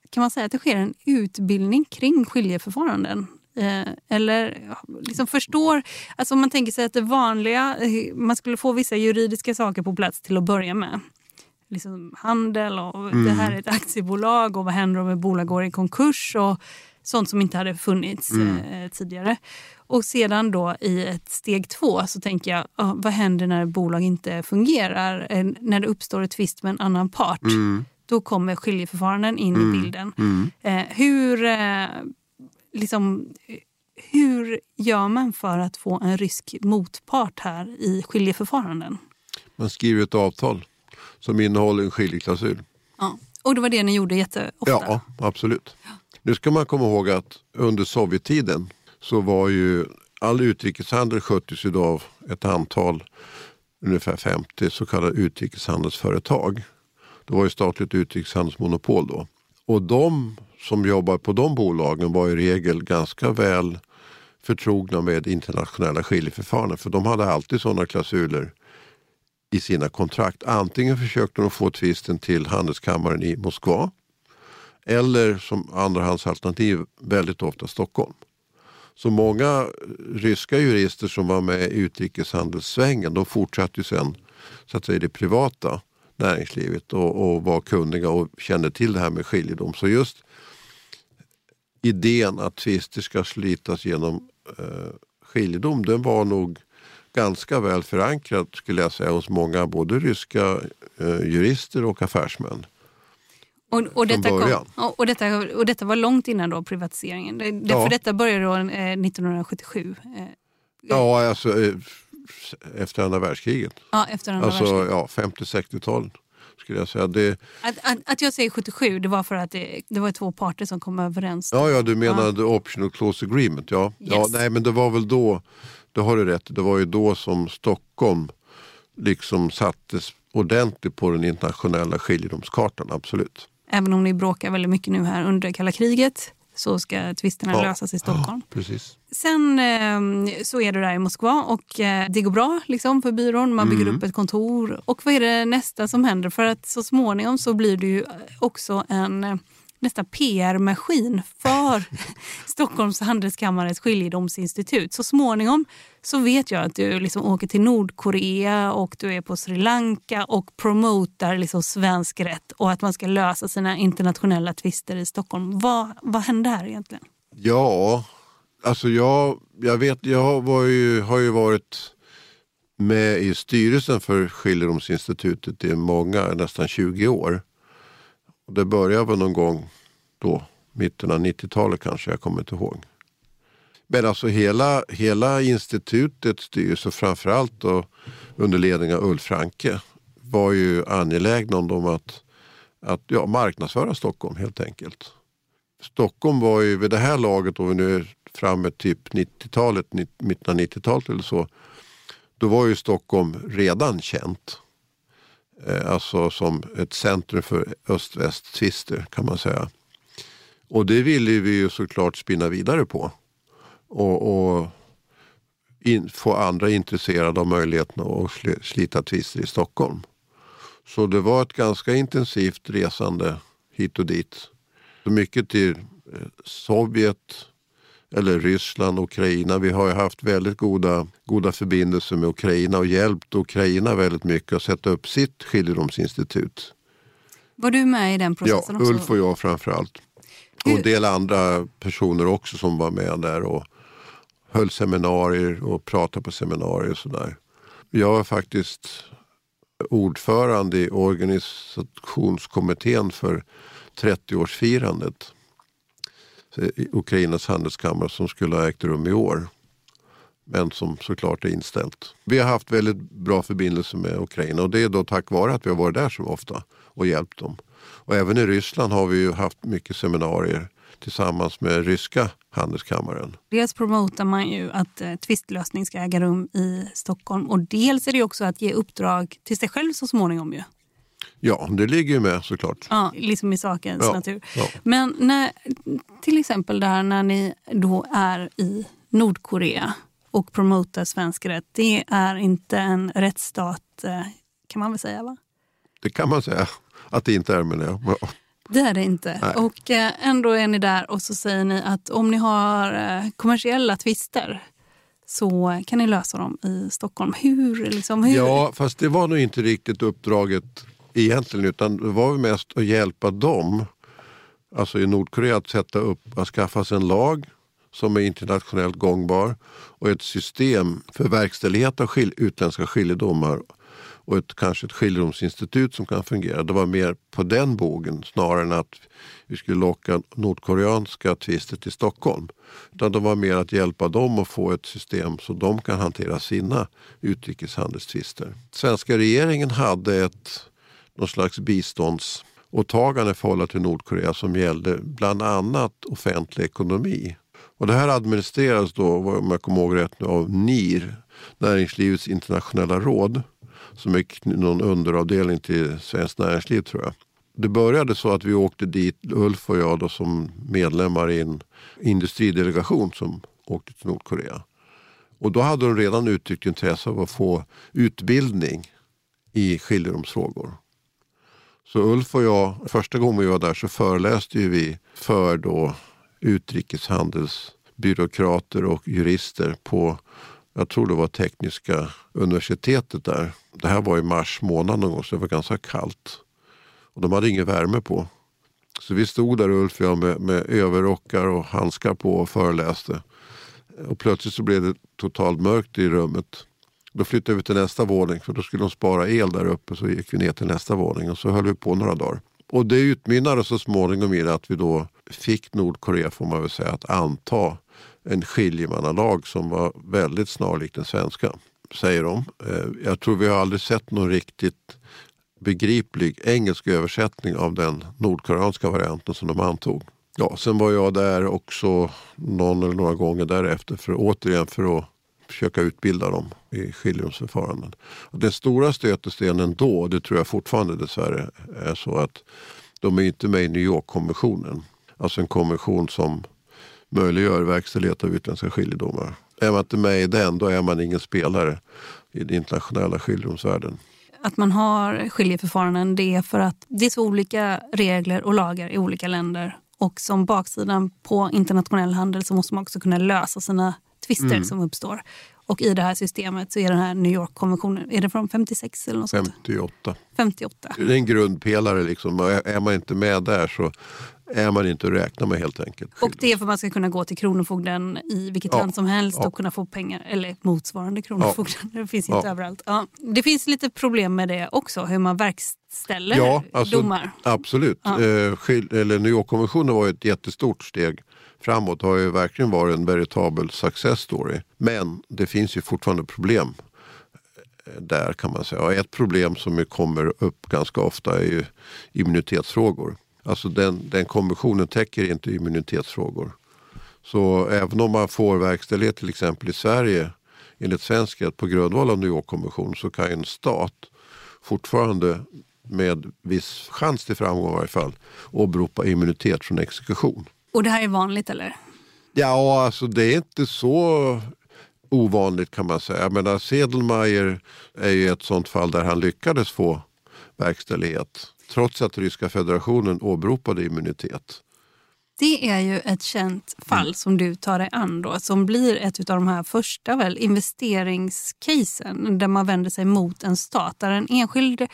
kan man säga att det sker en utbildning kring skiljeförfaranden? Eh, eller liksom förstår, alltså om man tänker sig att det vanliga, man skulle få vissa juridiska saker på plats till att börja med. Liksom handel och mm. det här är ett aktiebolag och vad händer om ett bolag går i konkurs och sånt som inte hade funnits mm. eh, tidigare. Och sedan då i ett steg två så tänker jag, oh, vad händer när ett bolag inte fungerar? Eh, när det uppstår ett tvist med en annan part. Mm. Då kommer skiljeförfaranden in mm. i bilden. Mm. Eh, hur, eh, liksom, hur gör man för att få en rysk motpart här i skiljeförfaranden? Man skriver ett avtal som innehåller en skiljeklausul. Ja. Och det var det ni gjorde jätteofta? Ja, absolut. Ja. Nu ska man komma ihåg att under Sovjettiden så var ju all utrikeshandel sköttes ju av ett antal, ungefär 50 så kallade utrikeshandelsföretag. Det var ju statligt utrikeshandelsmonopol då. Och de som jobbar på de bolagen var i regel ganska väl förtrogna med internationella skiljeförfaranden. För de hade alltid sådana klausuler i sina kontrakt. Antingen försökte de få tvisten till handelskammaren i Moskva eller som andrahandsalternativ väldigt ofta Stockholm. Så många ryska jurister som var med i utrikeshandelssvängen de fortsatte ju sen så att säga, i det privata näringslivet och, och var kunniga och kände till det här med skiljedom. Så just idén att tvister ska slitas genom eh, skiljedom den var nog ganska väl förankrad skulle jag säga hos många både ryska eh, jurister och affärsmän. Och, och, detta kom, och, detta, och detta var långt innan då privatiseringen? Det, ja. För detta började då eh, 1977? Eh, ja, alltså eh, efter andra världskriget. Ja, efter andra alltså, världskriget. Ja, 50-60-talet skulle jag säga. Det... Att, att, att, jag säger 77 det var för att det, det var två parter som kom överens. Ja, ja du menade ja. optional clause agreement. Ja. Yes. ja, nej men det var väl då, det har du rätt det var ju då som Stockholm liksom sattes ordentligt på den internationella skiljedomskartan, absolut. Även om ni bråkar väldigt mycket nu här under kalla kriget så ska tvisterna ja. lösas i Stockholm. Ja, precis. Sen eh, så är du där i Moskva och eh, det går bra liksom, för byrån. Man bygger mm. upp ett kontor. Och vad är det nästa som händer? För att så småningom så blir du ju också en eh, nästan PR-maskin för Stockholms handelskammares skiljedomsinstitut. Så småningom så vet jag att du liksom åker till Nordkorea och du är på Sri Lanka och promotar liksom svensk rätt och att man ska lösa sina internationella tvister i Stockholm. Vad, vad hände här egentligen? Ja, alltså jag, jag vet, jag var ju, har ju varit med i styrelsen för Skiljedomsinstitutet i många, nästan 20 år. Och det började väl någon gång då, mitten av 90-talet kanske, jag kommer inte ihåg. Men alltså hela, hela institutets styrelse, framförallt då under ledning av Ulf Franke, var ju angelägna om dem att, att ja, marknadsföra Stockholm helt enkelt. Stockholm var ju vid det här laget, och vi nu är framme typ 90-talet, mitten av 90-talet eller så, då var ju Stockholm redan känt. Eh, alltså som ett centrum för öst-väst-tvister kan man säga. Och det ville vi ju såklart spinna vidare på. Och, och in, få andra intresserade av möjligheten att slita tvister i Stockholm. Så det var ett ganska intensivt resande hit och dit. Mycket till eh, Sovjet eller Ryssland, Ukraina. Vi har ju haft väldigt goda, goda förbindelser med Ukraina och hjälpt Ukraina väldigt mycket att sätta upp sitt skiljedomsinstitut. Var du med i den processen ja, också? Ulf och jag framförallt. Och en del andra personer också som var med där och höll seminarier och pratade på seminarier och sådär. Jag var faktiskt ordförande i organisationskommittén för 30-årsfirandet i Eh, Ukrainas handelskammare som skulle ha ägt rum i år. Men som såklart är inställt. Vi har haft väldigt bra förbindelser med Ukraina och det är då tack vare att vi har varit där så ofta och hjälpt dem. Och även i Ryssland har vi ju haft mycket seminarier tillsammans med ryska handelskammaren. Dels promotar man ju att eh, tvistlösning ska äga rum i Stockholm och dels är det också att ge uppdrag till sig själv så småningom. Ju. Ja, det ligger ju med såklart. Ja, liksom i sakens Ja, natur. ja. Men när, till exempel där när ni då är i Nordkorea och promotar svensk rätt. Det är inte en rättsstat eh, kan man väl säga va? Det kan man säga att det inte är men ja. Ja. Det är det inte. Nej. Och eh, ändå är ni där och så säger ni att om ni har eh, kommersiella tvister så kan ni lösa dem i Stockholm. Hur? Liksom, hur? Ja, fast det var nog inte riktigt uppdraget egentligen utan det var väl mest att hjälpa dem, alltså i Nordkorea, att sätta upp, att skaffa sig en lag som är internationellt gångbar och ett system för verkställighet av skil, utländska skiljedomar och ett, kanske ett skiljedomsinstitut som kan fungera. Det var mer på den bogen snarare än att vi skulle locka nordkoreanska tvister till Stockholm. Utan det var mer att hjälpa dem att få ett system så de kan hantera sina utrikeshandelstvister. Svenska regeringen hade ett någon slags biståndsåtagande i förhållande till Nordkorea som gällde bland annat offentlig ekonomi. Och det här administreras då, om jag kommer ihåg rätt nu, av NIR, Näringslivets internationella råd, som är någon underavdelning till Svenskt Näringsliv tror jag. Det började så att vi åkte dit, Ulf och jag då, som medlemmar i en industridelegation som åkte till Nordkorea. Och då hade de redan uttryckt intresse av att få utbildning i skiljedomsfrågor. Så Ulf och jag, första gången vi var där så föreläste ju vi för då utrikeshandelsbyråkrater och jurister på, jag tror det var Tekniska universitetet där. Det här var i mars månad någon gång så det var ganska kallt. Och de hade ingen värme på. Så vi stod där Ulf och jag med, med överrockar och handskar på och föreläste. Och plötsligt så blev det totalt mörkt i rummet. Då flyttade vi till nästa våning för då skulle de spara el där uppe. Så gick vi ner till nästa våning och så höll vi på några dagar. Och det utmynnade så småningom i att vi då fick Nordkorea får man väl säga att anta en skiljemannalag som var väldigt snarlik den svenska. Säger de. Eh, jag tror vi har aldrig sett någon riktigt begriplig engelsk översättning av den nordkoreanska varianten som de antog. Ja, sen var jag där också någon eller några gånger därefter för återigen för att försöka utbilda dem i skiljedomsförfaranden. Den stora stötestenen då, det tror jag fortfarande dessvärre är så att de är inte med i New York-konventionen. Alltså en konvention som möjliggör verkställighet av utländska skiljedomar. Är man inte med i den, då är man ingen spelare i den internationella skiljedomsvärlden. Att man har skiljeförfaranden det är för att det är så olika regler och lagar i olika länder. Och som baksidan på internationell handel så måste man också kunna lösa sina tvister Mm. som uppstår. Och i det här systemet så är den här New York-konventionen, är det från 56 eller något sånt? 58. 58. Det är en grundpelare. Liksom. Är man inte med där så är man inte att räkna med helt enkelt. Och det är för att man ska kunna gå till Kronofogden i vilket Ja, land som helst ja. och kunna få pengar. Eller motsvarande Kronofogden. Det finns inte Ja. överallt. Ja. Det finns lite problem med det också, hur man verkställer Ja, alltså, domar. absolut. Ja. Eh, eller New York-konventionen var ett jättestort steg framåt. Har ju verkligen varit en veritabel success story. Men det finns ju fortfarande problem eh, där kan man säga. Och ett problem som ju kommer upp ganska ofta är ju immunitetsfrågor. Alltså den, den konventionen täcker inte immunitetsfrågor. Så även om man får verkställighet till exempel i Sverige enligt svensk rätt på grundval av New York-konventionen så kan ju en stat fortfarande med viss chans till framgång i varje fall åberopa immunitet från exekution. Och det här är vanligt eller? Ja, alltså det är inte så ovanligt kan man säga. Jag menar, Sedelmeier är ju ett sånt fall där han lyckades få verkställighet. trots att ryska federationen åberopade immunitet. Det är ju ett känt fall mm. som du tar dig an då, som blir ett av de här första väl, investeringscasen där man vänder sig mot en stat, där en enskild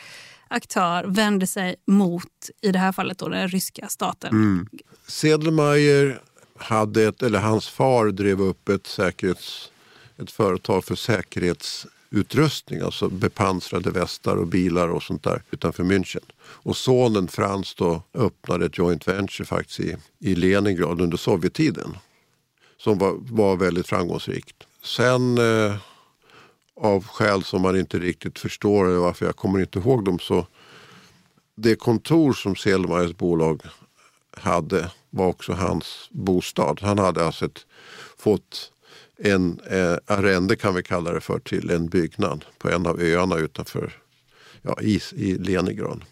aktör vänder sig mot, i det här fallet, då, den ryska staten. Mm. Sedelmeier hade ett, eller hans far drev upp ett, säkerhets, ett företag för säkerhetsutrustning, alltså bepansrade västar och bilar och sånt där utanför München. Och sonen Frans då öppnade ett joint venture faktiskt i, i Leningrad under Sovjettiden som var, var väldigt framgångsrikt. Sen eh, av skäl som man inte riktigt förstår, eller varför jag kommer inte ihåg dem, så det kontor som Selmayrs bolag hade var också hans bostad. Han hade alltså ett, fått en eh, arrende kan vi kalla det för till en byggnad på en av öarna utanför ja, i, i Leningrad.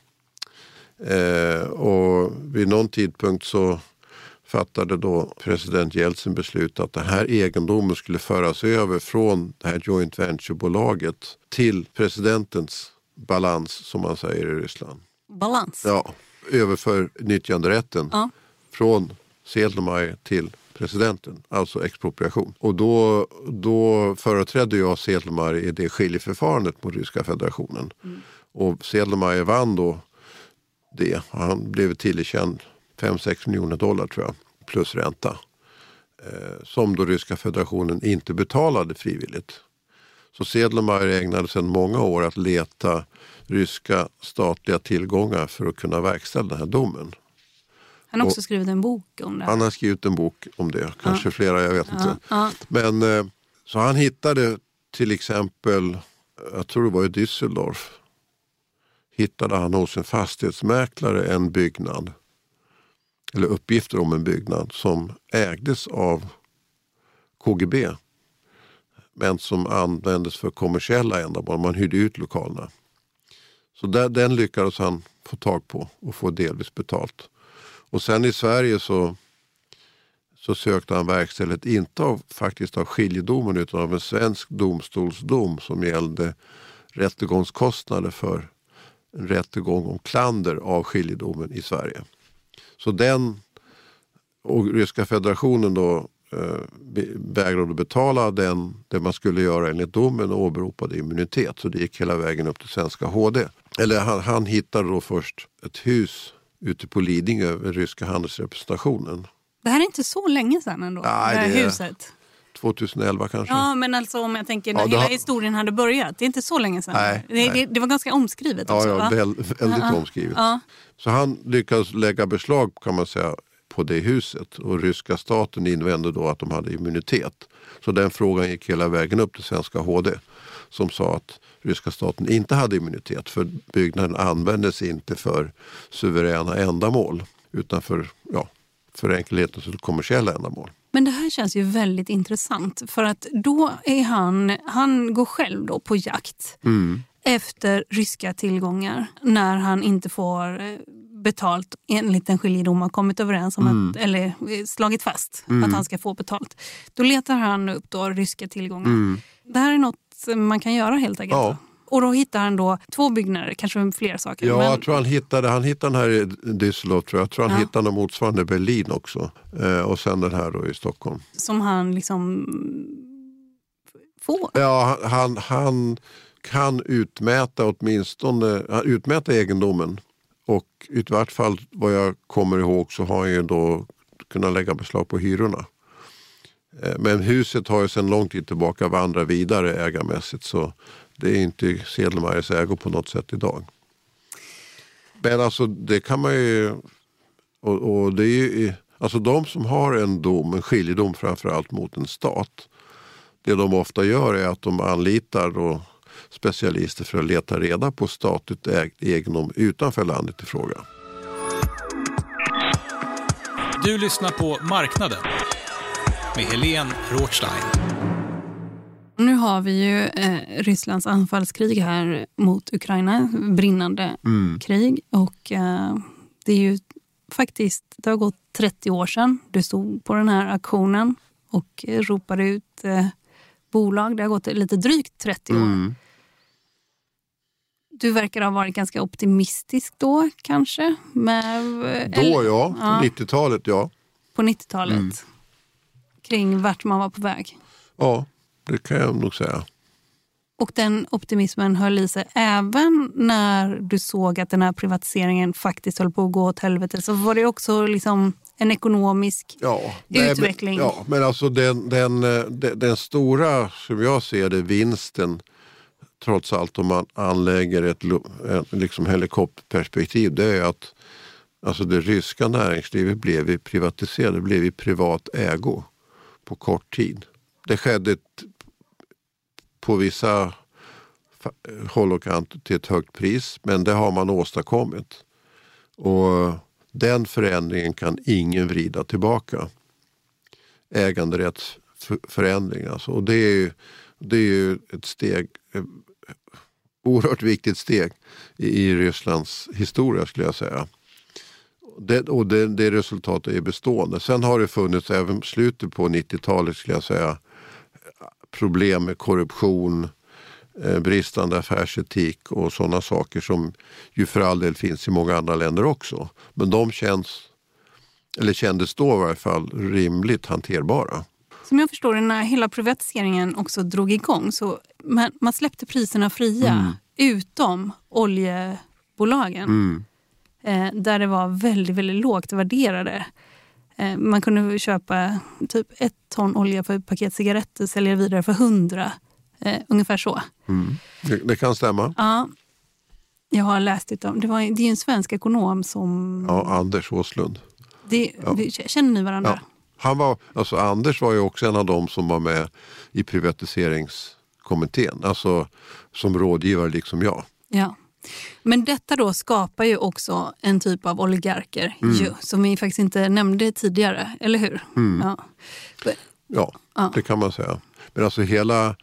Eh, och vid någon tidpunkt så fattade då president Jeltsin beslut att den här egendomen skulle föras över från det här joint venture-bolaget till presidentens balans som man säger i Ryssland. Balans? Ja, överför nyttjanderätten ja. från Selmayr till presidenten, alltså expropriation. Och då, då företrädde jag Selmayr i det skiljeförfarandet mot Ryska federationen. Mm. Och Selmayr vann då det. Han blev tillerkänd 5-6 miljoner dollar tror jag, plus ränta. Eh, som då ryska federationen inte betalade frivilligt. Så Sedlmeier ägnade sedan många år att leta ryska statliga tillgångar för att kunna verkställa den här domen. Han har också och skrivit en bok om det. Han har skrivit en bok om det, kanske ja. flera, jag vet inte. Ja. Men eh, Så han hittade till exempel, jag tror det var i Düsseldorf, hittade han hos en fastighetsmäklare en byggnad eller uppgifter om en byggnad som ägdes av KGB men som användes för kommersiella ändamål. Man hyrde ut lokalerna. Så där, den lyckades han få tag på och få delvis betalt. Och sen i Sverige så, så sökte han verkställighet, inte av, faktiskt av skiljedomen utan av en svensk domstolsdom som gällde rättegångskostnader för en rättegång om klander av skiljedomen i Sverige. Så den och ryska federationen då eh, vägrade betala den, det man skulle göra enligt domen och åberopade immunitet. Så det gick hela vägen upp till svenska HD. Eller han, han hittade då först ett hus ute på Lidingö, den ryska handelsrepresentationen. Det här är inte så länge sedan ändå, Nej, det här det huset. 2011 kanske. Ja, men alltså om jag tänker när ja, hela har... historien hade börjat. Det är inte så länge sedan. Nej, det, nej. Det, det, var ganska omskrivet ja, också. Ja, väl, väldigt ja, omskrivet. Ja. Så han lyckades lägga beslag kan man säga på det huset och ryska staten invände då att de hade immunitet. Så den frågan gick hela vägen upp till svenska HD som sa att ryska staten inte hade immunitet för byggnaden användes inte för suveräna ändamål utan för, ja, för enkelhetens kommersiella ändamål. Men det här känns ju väldigt intressant för att då är han, han går själv då på jakt mm. efter ryska tillgångar när han inte får eh, betalt enligt en skiljedom har kommit överens om, mm. att, eller eh, slagit fast mm. att han ska få betalt. Då letar han upp då ryska tillgångar. Mm. Det här är något man kan göra helt enkelt. Ja. Och då hittar han då två byggnader, kanske fler saker. Ja, men... jag tror han hittade, han hittade den här i Düsseldorf, tror jag. jag tror han ja. hittade något motsvarande i Berlin också. Eh, och sen den här då i Stockholm. Som han liksom får? Ja, han, han kan utmäta åtminstone, utmäta egendomen. Och i vart fall vad jag kommer ihåg så har han ju då kunnat lägga beslag på hyrorna. Eh, men huset har ju sedan lång tid tillbaka vandrat vidare ägarmässigt så det är inte Sedelmeyers ägo på något sätt idag. Men alltså det kan man ju... Och, och det är ju, alltså de som har en dom, en skiljedom framförallt mot en stat. Det de ofta gör är att de anlitar då specialister för att leta reda på statligt ägd egendom utanför landet i fråga. Du lyssnar på Marknaden med Helene Rothstein. Nu har vi ju eh, Rysslands anfallskrig här mot Ukraina, brinnande mm. krig. Och eh, det är ju faktiskt, det har gått 30 år sedan du stod på den här aktionen och ropade ut eh, bolag. Det har gått lite drygt 30 år. Mm. Du verkar ha varit ganska optimistisk då kanske? Med, Då eller- ja, Ja. 90-talet ja. På 90-talet. Mm. Kring vart man var på väg. Ja, det kan jag nog säga. Och den optimismen höll i sig även när du såg att den här privatiseringen faktiskt höll på att gå åt helvete. Så var det också liksom en ekonomisk Ja, utveckling. Men, ja, men alltså den, den, eh, den, den stora, som jag ser det, vinsten trots allt om man anlägger ett, ett liksom helikopterperspektiv det är att alltså det ryska näringslivet blev privatiserat, det blev i privat ägo på kort tid. Det skedde på vissa håll och kant till ett högt pris men det har man åstadkommit. Och den förändringen kan ingen vrida tillbaka. Äganderättsförändring alltså. Och det är ju, det är ju ett steg, eh, oerhört viktigt steg i, i Rysslands historia skulle jag säga. Det, och det, det resultatet är bestående. Sen har det funnits även slutet på 90-talet skulle jag säga problem med korruption, eh, bristande affärsetik och sådana saker som ju för all del finns i många andra länder också. Men de känns, eller kändes då i varje fall, rimligt hanterbara. Som jag förstår det, när hela privatiseringen också drog igång så man, man släppte priserna fria Mm. utom oljebolagen. Eh, där det var väldigt, väldigt lågt värderade. Eh, man kunde köpa typ ett ton olja för ett paket cigaretter, sälja vidare för hundra. Eh, ungefär så. Mm. Det, det kan stämma. Ja, jag har läst det om. Det, var, det är en svensk ekonom som... Ja, Anders Åslund. Det, Ja. vi- Känner ni varandra? Ja. Han var, alltså Anders var ju också en av dem som var med i privatiseringskommittén. Alltså som rådgivare liksom jag. Ja. Men detta då skapar ju också en typ av oligarker Mm. ju, som vi faktiskt inte nämnde tidigare, eller hur? Mm. Ja. Ja, Ja. det kan man säga. Men alltså hela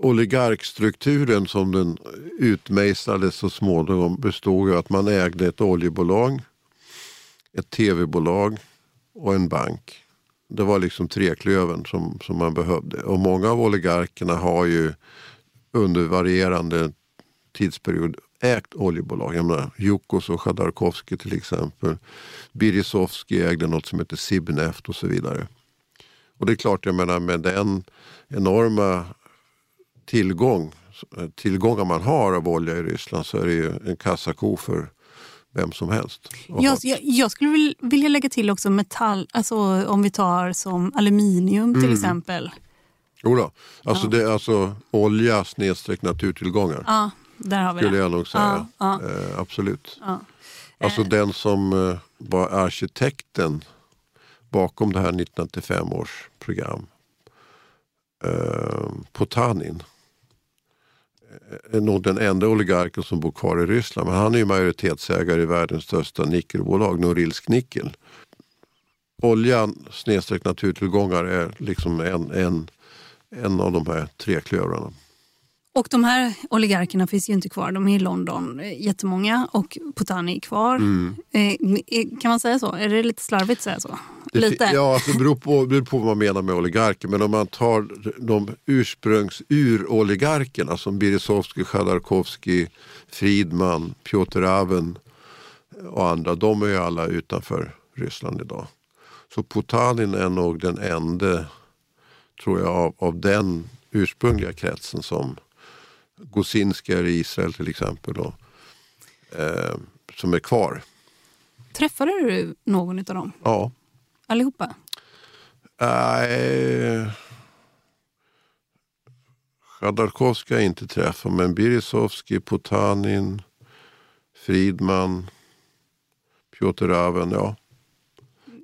oligarkstrukturen som den utmejslades så småningom bestod ju att man ägde ett oljebolag, ett tv-bolag och en bank. Det var liksom treklövern som, som man behövde. Och många av oligarkerna har ju under varierande tidsperiod ägt oljebolag. Jag menar, Jukos och Khodorkovsky till exempel. Berezovsky ägde något som heter Sibneft och så vidare. Och det är klart, jag menar med den enorma tillgång, tillgångar man har av olja i Ryssland så är det ju en kassako för vem som helst. Jag, jag, jag skulle vil- vilja lägga till också metall, alltså om vi tar som aluminium till Mm. exempel. Jodå, alltså, det, är alltså olja snedstreck naturtillgångar. Ja, där har vi skulle det. jag nog säga. Ja, ja. Eh, absolut. Ja. Alltså den som eh, var arkitekten bakom det här 1995 års program. Eh, Potanin. eh, Är nog den enda oligarken som bor kvar i Ryssland. Men han är ju majoritetsägare i världens största nickelbolag, Norilsk Nickel. Oljan snedstreck naturtillgångar är liksom en, en, en av de här tre klövrarna. Och de här oligarkerna finns ju inte kvar. De är i London, eh, jättemånga. Och Potani är kvar. Mm. Eh, eh, kan man säga så? Är det lite slarvigt att säga så? Lite? Ja, alltså det beror på, beror på vad man menar med oligarker. Men om man tar de ursprungs-uroligarkerna som Berezovsky, Khodorkovsky, Friedman, Piotr Aven och andra. De är ju alla utanför Ryssland idag. Så Potanin är nog den enda, tror jag, av, av den ursprungliga kretsen som Gosinski är i Israel till exempel. Och, eh, som är kvar. Träffade du någon av dem? Ja. Allihopa? Nej. Khodorkovsky har jag inte träffat, men Berezovsky, Potanin, Friedman, Piotr Aven, ja.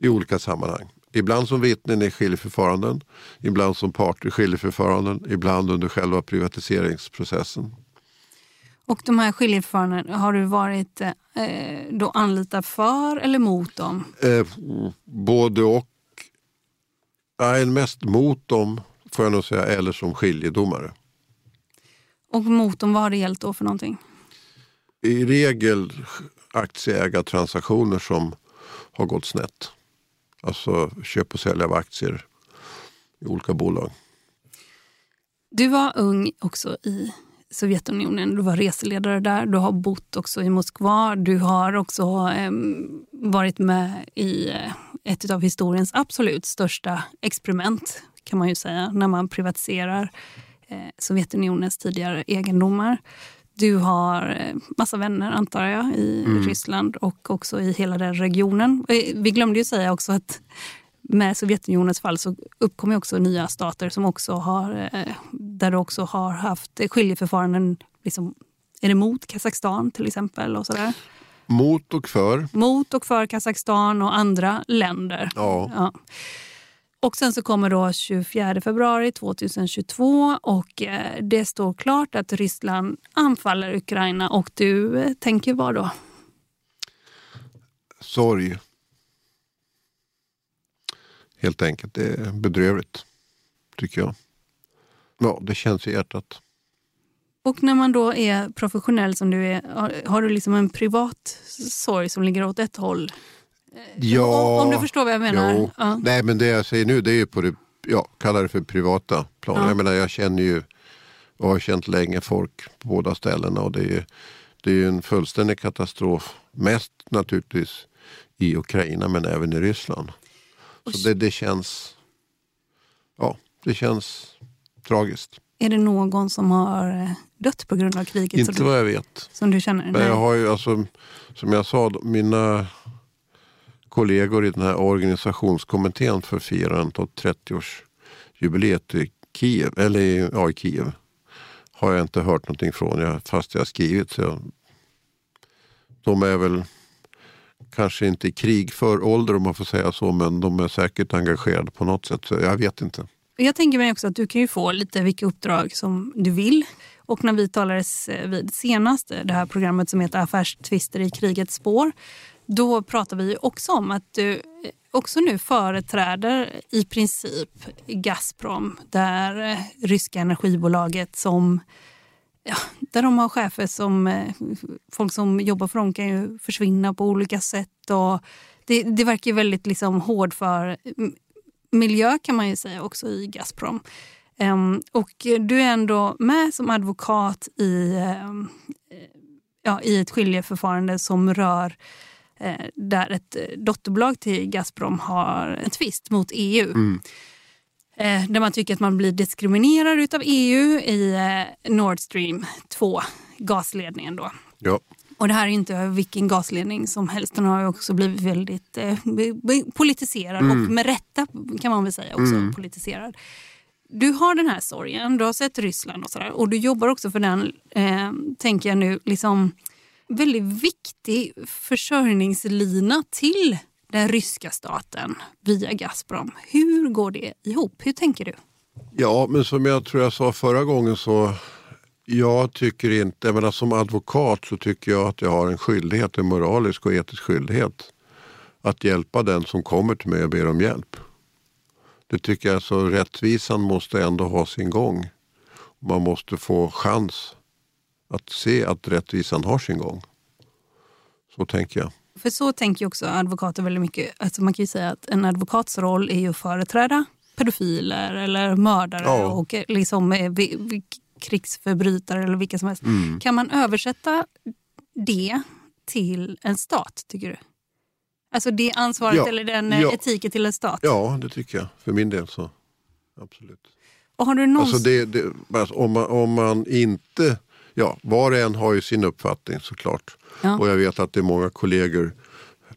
I olika sammanhang. Ibland som vittnen i skiljeförfaranden, ibland som parter i skiljeförfaranden, ibland under själva privatiseringsprocessen. Och de här skiljeförfarandena, har du varit eh, då anlitad för eller mot dem? Eh, både och. Nej, mest mot dem får jag nog säga, eller som skiljedomare. Och mot dem, vad har det gällt då för någonting? i regel aktieägartransaktioner som har gått snett. Alltså köp och sälj av aktier i olika bolag. Du var ung också i Sovjetunionen. Du var reseledare där, du har bott också i Moskva. Du har också eh, varit med i eh, ett av historiens absolut största experiment kan man ju säga, när man privatiserar eh, Sovjetunionens tidigare egendomar. Du har eh, massa vänner, antar jag, i mm. Ryssland och också i hela den regionen. Eh, vi glömde ju säga också att med Sovjetunionens fall så uppkommer också nya stater som också har, eh, där du också har haft skiljeförfaranden. Liksom, är det mot Kazakstan till exempel? och sådär? Mot och för. Mot och för Kazakstan och andra länder. Ja. ja. Och sen så kommer då 24 februari 2022 och eh, det står klart att Ryssland anfaller Ukraina och du eh, tänker vad då? Sorg. Helt enkelt. Det är bedrövligt, tycker jag. Ja, det känns i hjärtat. Och när man då är professionell som du är, har, har du liksom en privat sorg som ligger åt ett håll? Ja, om, om du förstår vad jag menar. Ja. Nej, men det jag säger nu det är ju på det, ja, kalla det för privata plan. Ja. Jag menar, jag känner ju och har känt länge folk på båda ställena och det är, det är en fullständig katastrof. Mest naturligtvis i Ukraina men även i Ryssland. Så det, det känns, ja, det känns tragiskt. Är det någon som har eh, dött på grund av kriget? Inte vad jag vet. Som du känner? Jag har ju, alltså, som jag sa, mina kollegor i den här organisationskommittén för firandet av 30-årsjubileet i Kiev, eller ja, i Kiev har jag inte hört någonting från, jag, fast jag har skrivit. Så jag, de är väl kanske inte i krig för ålder om man får säga så, men de är säkert engagerade på något sätt. Så jag vet inte. Jag tänker mig också att du kan ju få lite vilka uppdrag som du vill. Och när vi talades eh, vid senast, eh, det här programmet som heter Affärstvister i krigets spår, då pratar vi också om att du eh, också nu företräder i princip Gazprom, där eh, ryska energibolaget som ja, där de har chefer som... Eh, folk som jobbar för dem kan ju försvinna på olika sätt. Och det, det verkar väldigt liksom hård för mm, miljö kan man ju säga också i Gazprom. Um, och du är ändå med som advokat i, um, ja, i ett skiljeförfarande som rör där ett dotterbolag till Gazprom har en tvist mot EU. Mm. Eh, där man tycker att man blir diskriminerad av EU i eh, Nord Stream 2, gasledningen. Då. Ja. Och det här är inte vilken gasledning som helst. Den har också blivit väldigt eh, politiserad mm. och med rätta kan man väl säga också mm. politiserad. Du har den här sorgen, du har sett Ryssland och sådär och du jobbar också för den, eh, tänker jag nu, liksom väldigt viktig försörjningslina till den ryska staten via Gazprom. Hur går det ihop? Hur tänker du? Ja, men som jag tror jag sa förra gången så jag tycker inte, jag menar, som advokat så tycker jag att jag har en skyldighet, en moralisk och etisk skyldighet att hjälpa den som kommer till mig och ber om hjälp. Det tycker jag, så rättvisan måste ändå ha sin gång. Man måste få chans att se att rättvisan har sin gång. Så tänker jag. För så tänker också advokater väldigt mycket. Alltså man kan ju säga att en advokats roll är att företräda pedofiler eller mördare ja. och liksom eh, krigsförbrytare eller vilka som helst. Mm. Kan man översätta det till en stat, tycker du? Alltså det ansvaret ja. eller den eh, ja. etiken till en stat? Ja, det tycker jag. För min del så. Absolut. Och har du någon... alltså det, det, om, man, om man inte... Ja, var och en har ju sin uppfattning såklart. Ja. Och jag vet att det är många kollegor,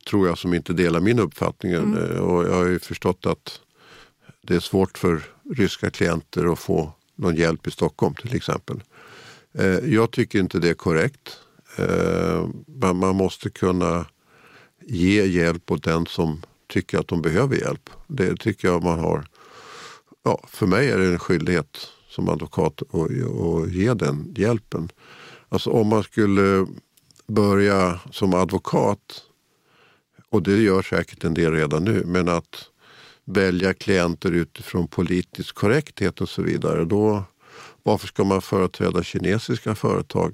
tror jag, som inte delar min uppfattning. Mm. Eh, och jag har ju förstått att det är svårt för ryska klienter att få någon hjälp i Stockholm till exempel. Eh, jag tycker inte det är korrekt. Eh, man måste kunna ge hjälp åt den som tycker att de behöver hjälp. Det tycker jag man har. Ja, för mig är det en skyldighet som advokat och ge den hjälpen. Alltså om man skulle börja som advokat, och det gör säkert en del redan nu, men att välja klienter utifrån politisk korrekthet och så vidare. Då, varför ska man företräda kinesiska företag?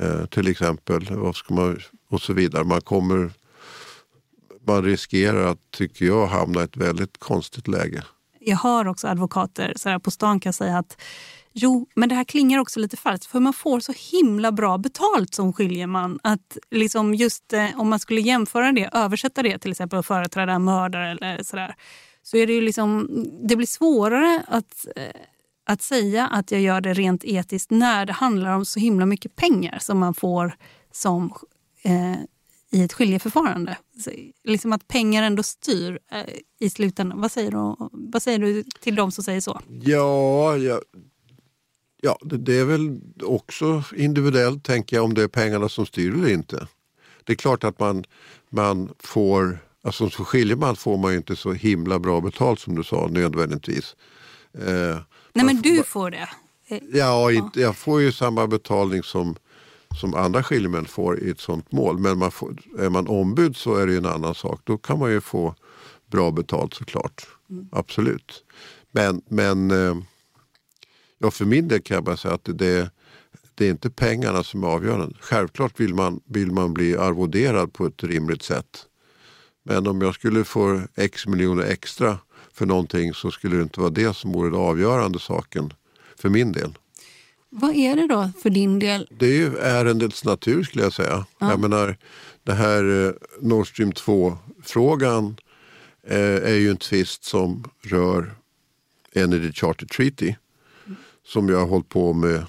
Eh, till exempel. Varför ska man, och så vidare. Man kommer man riskerar att, tycker jag, hamna i ett väldigt konstigt läge. Jag hör också advokater så här på stan kan säga att Jo, men det här klingar också lite falskt för man får så himla bra betalt som skiljeman. Att liksom just eh, om man skulle jämföra det, översätta det till exempel att företräda en mördare eller sådär. Så är det ju liksom, det blir svårare att, eh, att säga att jag gör det rent etiskt när det handlar om så himla mycket pengar som man får som eh, i ett skiljeförfarande. Så, liksom att pengar ändå styr eh, i slutändan. Vad säger, du, vad säger du till de som säger så? Ja, ja, ja det, det, är väl också individuellt tänker jag om det är pengarna som styr eller inte. Det är klart att man, man får, alltså som skiljeman får man ju inte så himla bra betalt som du sa nödvändigtvis. Eh, Nej men du får det? Ja, inte, jag får ju samma betalning som som andra skiljemän får i ett sånt mål. Men man får, är man ombud så är det en annan sak. Då kan man ju få bra betalt såklart. Mm. Absolut. Men, men eh, ja, för min del kan jag bara säga att det, det är inte pengarna som är avgörande. Självklart vill man, vill man bli arvoderad på ett rimligt sätt. Men om jag skulle få x miljoner extra för någonting så skulle det inte vara det som vore den avgörande saken för min del. Vad är det då för din del? Det är ju ärendets natur skulle jag säga. Ja. Jag menar, det här eh, Nord Stream 2-frågan eh, är ju en tvist som rör Energy Charter Treaty. Mm. Som jag har hållit på med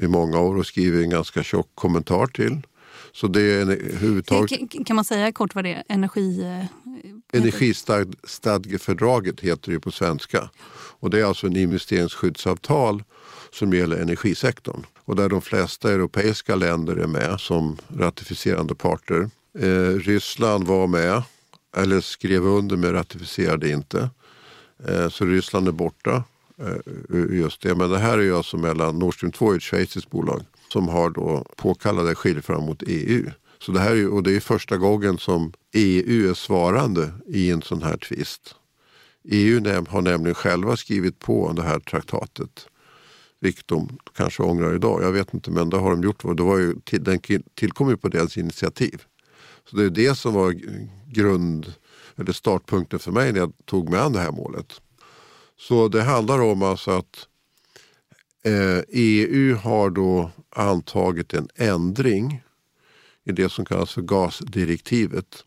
i många år och skrivit en ganska tjock kommentar till. Så det är huvudtaget... Kan, kan man säga kort vad det är? Energi... Eh, Energistadgefördraget heter det på svenska. Och det är alltså en investeringsskyddsavtal som gäller energisektorn. Och där de flesta europeiska länder är med som ratificerande parter. Eh, Ryssland var med, eller skrev under men ratificerade inte. Eh, så Ryssland är borta. Eh, just det. Men det här är ju alltså mellan Nord Stream 2 ett schweiziskt bolag som har då påkallade skiljeförhandlingar mot EU. Så det här är, och det är första gången som EU är svarande i en sån här tvist. EU har nämligen själva skrivit på det här traktatet vilket de kanske ångrar idag. Jag vet inte, men det har de gjort. Det var ju, den tillkom ju på deras initiativ. Så det är det som var grund eller startpunkten för mig när jag tog mig an det här målet. Så det handlar om alltså att eh, EU har då antagit en ändring i det som kallas för gasdirektivet.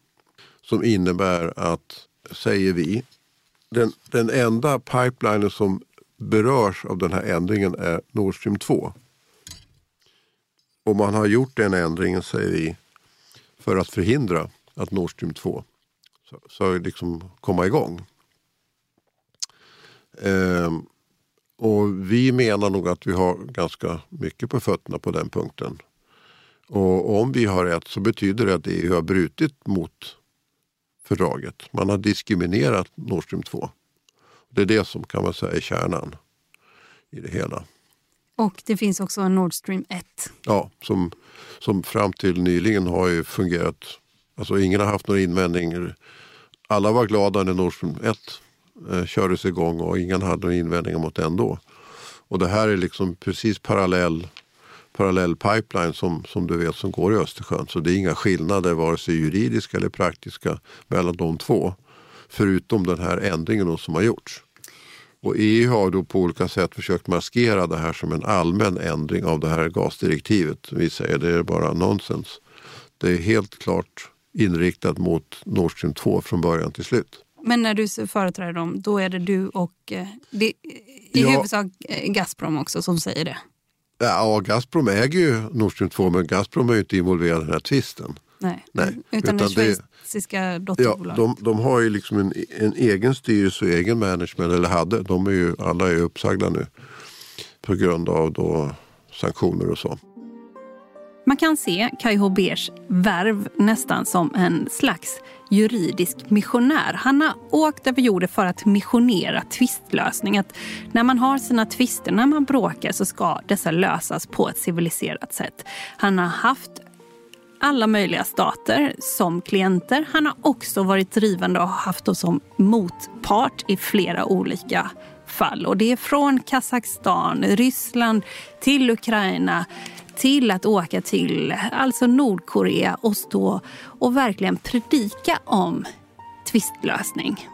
Som innebär att, säger vi, den, den enda pipelinen som berörs av den här ändringen är Nord Stream 2. Och man har gjort den ändringen, säger vi, för att förhindra att Nord Stream 2 ska så liksom komma igång. Ehm, och vi menar nog att vi har ganska mycket på fötterna på den punkten. Och om vi har rätt så betyder det att EU har brutit mot fördraget. Man har diskriminerat Nord Stream 2. Det är det som kan man säga är kärnan i det hela. Och det finns också en Nord Stream 1. Ja, som, som fram till nyligen har fungerat. Alltså ingen har haft några invändningar. Alla var glada när Nord Stream 1 eh, kördes igång och ingen hade några invändningar mot den då. Och det här är liksom precis parallell, parallell pipeline som, som du vet som går i Östersjön. Så det är inga skillnader vare sig juridiska eller praktiska mellan de två. Förutom den här ändringen som har gjorts. Och EU har då på olika sätt försökt maskera det här som en allmän ändring av det här gasdirektivet. Vi säger det är bara nonsens. Det är helt klart inriktat mot Nord Stream 2 från början till slut. Men när du företräder dem, då är det du och eh, det, i ja. huvudsak eh, Gazprom också som säger det? Ja, Gazprom äger ju Nord Stream 2 men Gazprom är ju inte involverad i den här tvisten. Nej, Nej. utan, utan det schweiziska dotterbolag. Ja, de, de, har ju liksom en, en, egen styrelse och egen management, eller hade. De är ju, alla är uppsagda nu på grund av då sanktioner och så. Man kan se Kai Hobers värv nästan som en slags juridisk missionär. Han har åkt över jorden för att missionera tvistlösning. Att när man har sina tvister, när man bråkar så ska dessa lösas på ett civiliserat sätt. Han har haft alla möjliga stater som klienter. Han har också varit drivande och haft oss som motpart i flera olika fall. Och det är från Kazakstan, Ryssland till Ukraina till att åka till alltså Nordkorea och stå och verkligen predika om tvistlösning.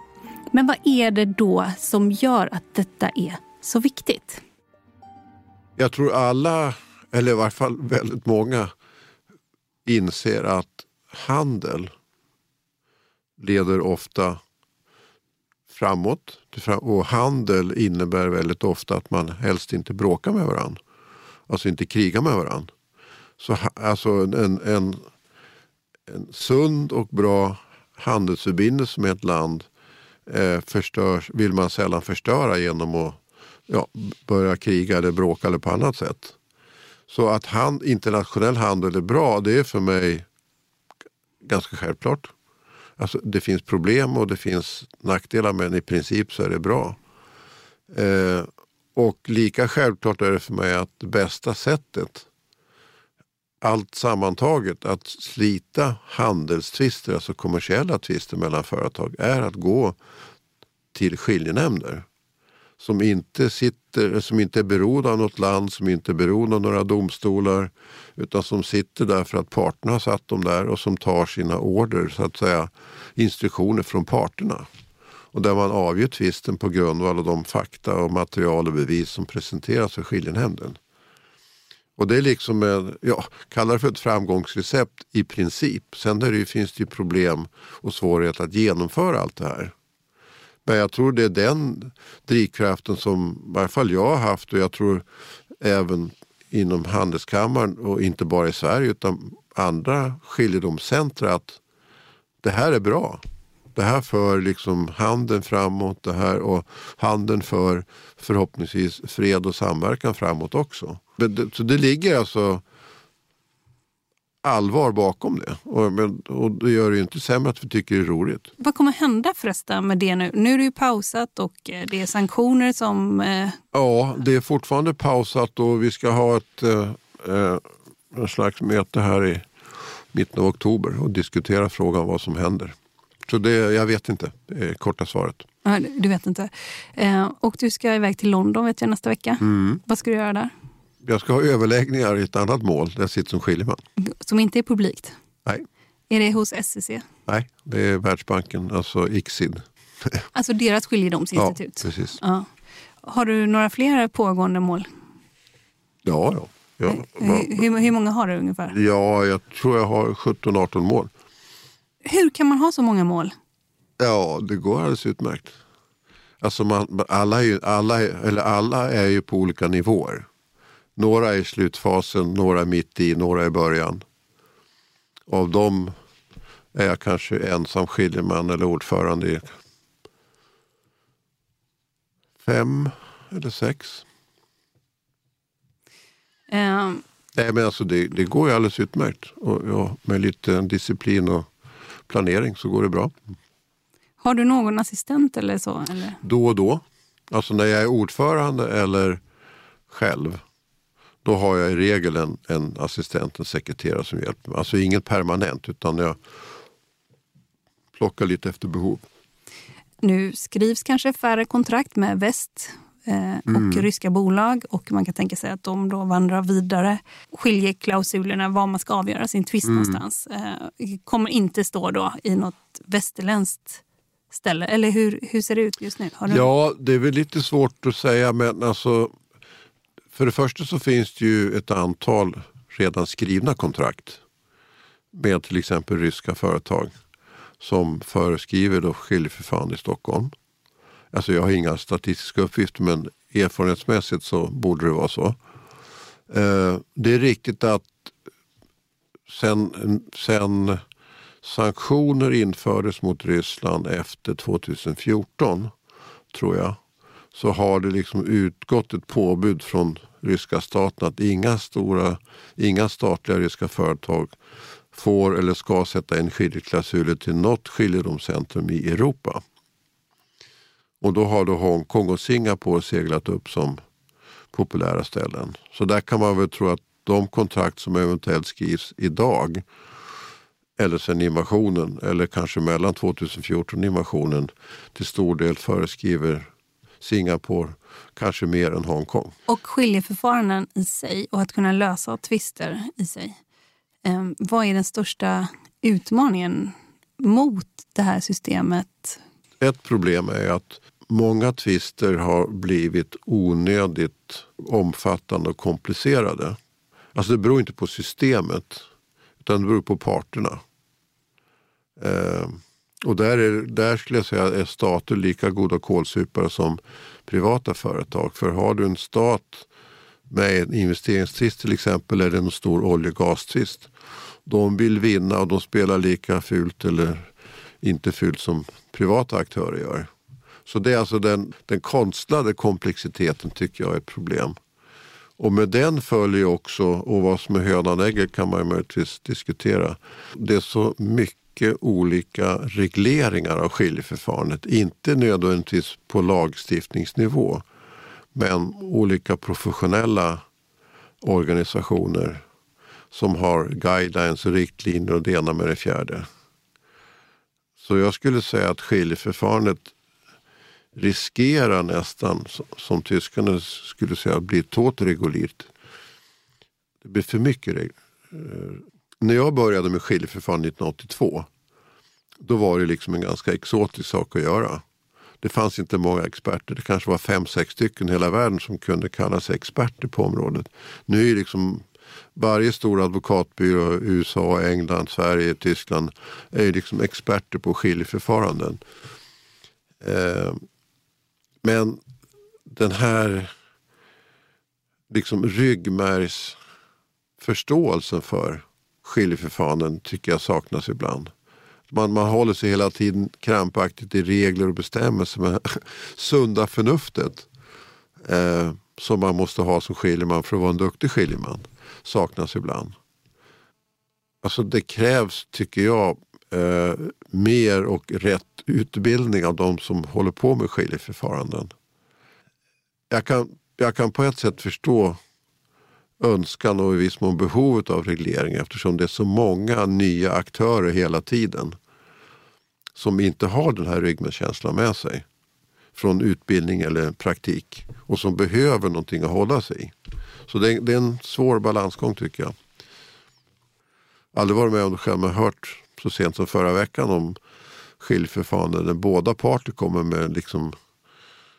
Men vad är det då som gör att detta är så viktigt? Jag tror alla, eller i varje fall väldigt många, inser att handel leder ofta framåt. Och handel innebär väldigt ofta att man helst inte bråkar med varandra. Alltså inte krigar med varandra. Så alltså en, en, en sund och bra handelsförbindelse med ett land eh, förstörs, vill man sällan förstöra genom att ja, börja kriga eller bråka eller på annat sätt. Så att hand, internationell handel är bra, det är för mig ganska självklart. Alltså, det finns problem och det finns nackdelar men i princip så är det bra. Eh, och lika självklart är det för mig att det bästa sättet allt sammantaget att slita handelstvister, alltså kommersiella tvister mellan företag, är att gå till skiljenämnder. Som inte, sitter, som inte är beroende av något land, som inte är beroende av några domstolar. Utan som sitter där för att parterna har satt dem där och som tar sina order, så att säga instruktioner från parterna. Och där man avgör tvisten på grundval av de fakta och material och bevis som presenteras för skiljenämnden. Och det är liksom, en, ja, kalla det för ett framgångsrecept i princip. Sen där det finns det ju problem och svårigheter att genomföra allt det här. Men jag tror det är den drivkraften som i varje fall jag har haft och jag tror även inom handelskammaren och inte bara i Sverige utan andra skiljedomscentra att det här är bra. Det här för liksom handeln framåt det här och handeln för förhoppningsvis fred och samverkan framåt också. Så det ligger alltså allvar bakom det. Och, men, och det gör det ju inte sämre att vi tycker det är roligt. Vad kommer hända förresten med det nu? Nu är det ju pausat och eh, det är sanktioner som... Eh... Ja, det är fortfarande pausat och vi ska ha ett eh, eh slags möte här i mitten av oktober och diskutera frågan vad som händer. Så det, jag vet inte, är korta svaret. du vet inte. Eh, och du ska iväg till London vet jag nästa vecka. Mm. Vad ska du göra där? Jag ska ha överläggningar i ett annat mål där jag sitter som skiljeman. Som inte är publikt? Nej. Är det hos SEC? Nej, det är Världsbanken, alltså ICSID. Alltså deras skiljedomsinstitut? Ja, precis. Ja. Har du några fler pågående mål? Ja, ja. ja. Hur, hur, hur, många har du ungefär? Ja, jag tror jag har 17-18 mål. Hur kan man ha så många mål? Ja, det går alldeles utmärkt. Alltså man, alla, är ju, alla, eller alla är ju på olika nivåer. Några är i slutfasen, några är mitt i, några är i början. Av dem är jag kanske ensam skiljeman eller ordförande i fem eller sex. Um. Nej, men alltså det, det går ju alldeles utmärkt. Och, ja, med lite disciplin och planering så går det bra. Har du någon assistent eller så? Eller? Då och då. Alltså när jag är ordförande eller själv. Då har jag i regel en, en assistent, en sekreterare som hjälper mig. Alltså inget permanent utan jag plockar lite efter behov. Nu skrivs kanske färre kontrakt med väst eh, och mm. ryska bolag och man kan tänka sig att de då vandrar vidare. Skiljeklausulerna, var man ska avgöra sin tvist mm. någonstans, eh, kommer inte stå då i något västerländskt ställe. Eller hur, hur ser det ut just nu? Du... Ja, det är väl lite svårt att säga men alltså för det första så finns det ju ett antal redan skrivna kontrakt med till exempel ryska företag som föreskriver då skiljeförfarande i Stockholm. Alltså jag har inga statistiska uppgifter men erfarenhetsmässigt så borde det vara så. Eh, det är riktigt att sen, sen sanktioner infördes mot Ryssland efter 2014, tror jag, så har det liksom utgått ett påbud från ryska staten att inga, stora, inga statliga ryska företag får eller ska sätta in skiljeklausuler till något skiljedomscentrum i Europa. Och då har då Hongkong och Singapore seglat upp som populära ställen. Så där kan man väl tro att de kontrakt som eventuellt skrivs idag eller sen invasionen eller kanske mellan 2014 och invasionen till stor del föreskriver Singapore kanske mer än Hongkong. Och skiljeförfaranden i sig och att kunna lösa tvister i sig. Eh, vad är den största utmaningen mot det här systemet? Ett problem är att många tvister har blivit onödigt omfattande och komplicerade. Alltså det beror inte på systemet utan det beror på parterna. Eh, och där, är, där skulle jag säga är stater lika goda kålsupare som privata företag. För har du en stat med en investeringstvist till exempel eller en stor olje och gastvist. De vill vinna och de spelar lika fult eller inte fult som privata aktörer gör. Så det är alltså den, den konstlade komplexiteten tycker jag är ett problem. Och med den följer också, och vad som är hönan ägget kan man möjligtvis diskutera. Det är så mycket olika regleringar av skiljeförfarandet. Inte nödvändigtvis på lagstiftningsnivå. Men olika professionella organisationer som har guidelines och riktlinjer och det ena med det fjärde. Så jag skulle säga att skiljeförfarandet riskerar nästan, som tyskarna skulle säga, att bli totregulirt. Det blir för mycket regler. Eh, när jag började med skiljeförfarande 1982 då var det liksom en ganska exotisk sak att göra. Det fanns inte många experter. Det kanske var fem, sex stycken i hela världen som kunde kalla sig experter på området. Nu är liksom varje stor advokatbyrå, USA, England, Sverige, Tyskland är liksom experter på skiljeförfaranden. Eh, men den här liksom ryggmärgsförståelsen för skiljeförfaranden tycker jag saknas ibland. Man, man håller sig hela tiden krampaktigt i regler och bestämmelser med sunda förnuftet eh, som man måste ha som skiljeman för att vara en duktig skiljeman saknas ibland. Alltså det krävs, tycker jag, eh, mer och rätt utbildning av de som håller på med skiljeförfaranden. Jag kan, jag kan på ett sätt förstå önskan och i viss mån behovet av reglering eftersom det är så många nya aktörer hela tiden som inte har den här ryggmärgskänslan med sig från utbildning eller praktik och som behöver någonting att hålla sig i. Så det är, det är en svår balansgång tycker jag. Aldrig varit med om det själv men hört så sent som förra veckan om skiljförfarande där båda parter kommer med liksom...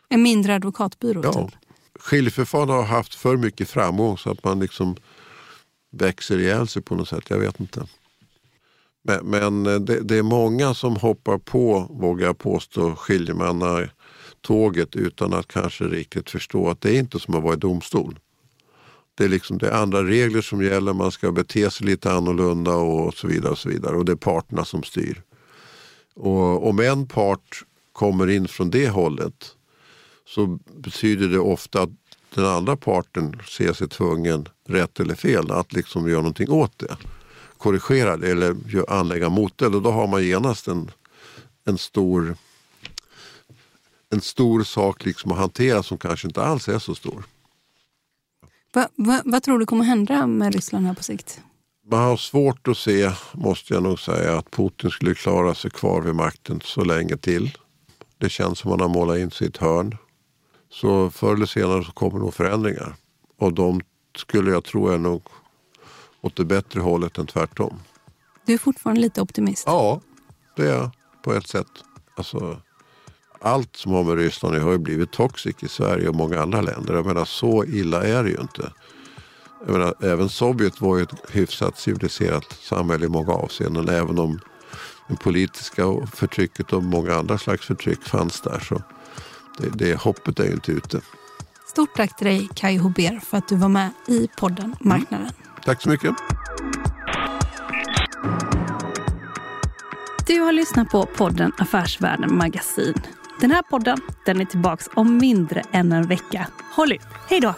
En mindre advokatbyrå? Ja. Typ. Skiljeförfarande har haft för mycket framgång så att man liksom växer ihjäl sig på något sätt. Jag vet inte. Men, men eh, det, det, är många som hoppar på, vågar jag påstå, skiljemannatåget utan att kanske riktigt förstå att det är inte som att vara i domstol. Det är, liksom, det är andra regler som gäller, man ska bete sig lite annorlunda och så vidare. Och så vidare. Och det är parterna som styr. Och om en part kommer in från det hållet så betyder det ofta att den andra parten ser sig tvungen, rätt eller fel, att liksom göra någonting åt det. Korrigera det eller anlägga moteld och då har man genast en, en stor en stor sak liksom att hantera som kanske inte alls är så stor. Va, va, vad tror du kommer hända med Ryssland här på sikt? Man har svårt att se, måste jag nog säga, att Putin skulle klara sig kvar vid makten så länge till. Det känns som att man har målat in ett hörn. Så förr eller senare så kommer nog förändringar. Och de skulle jag tro är nog åt det bättre hållet än tvärtom. Du är fortfarande lite optimist? Ja, det är jag på ett sätt. Alltså, allt som har med Ryssland har ju blivit toxic i Sverige och många andra länder. Jag menar så illa är det ju inte. Jag menar, även Sovjet var ju ett hyfsat civiliserat samhälle i många avseenden. Även om det politiska förtrycket och många andra slags förtryck fanns där. Så det, det hoppet är ju inte ute. Stort tack till dig Kai Hober för att du var med i podden Marknaden. Mm. Tack så mycket. Du har lyssnat på podden Affärsvärlden Magasin. Den här podden den är tillbaka om mindre än en vecka. Håll ut! Hej då!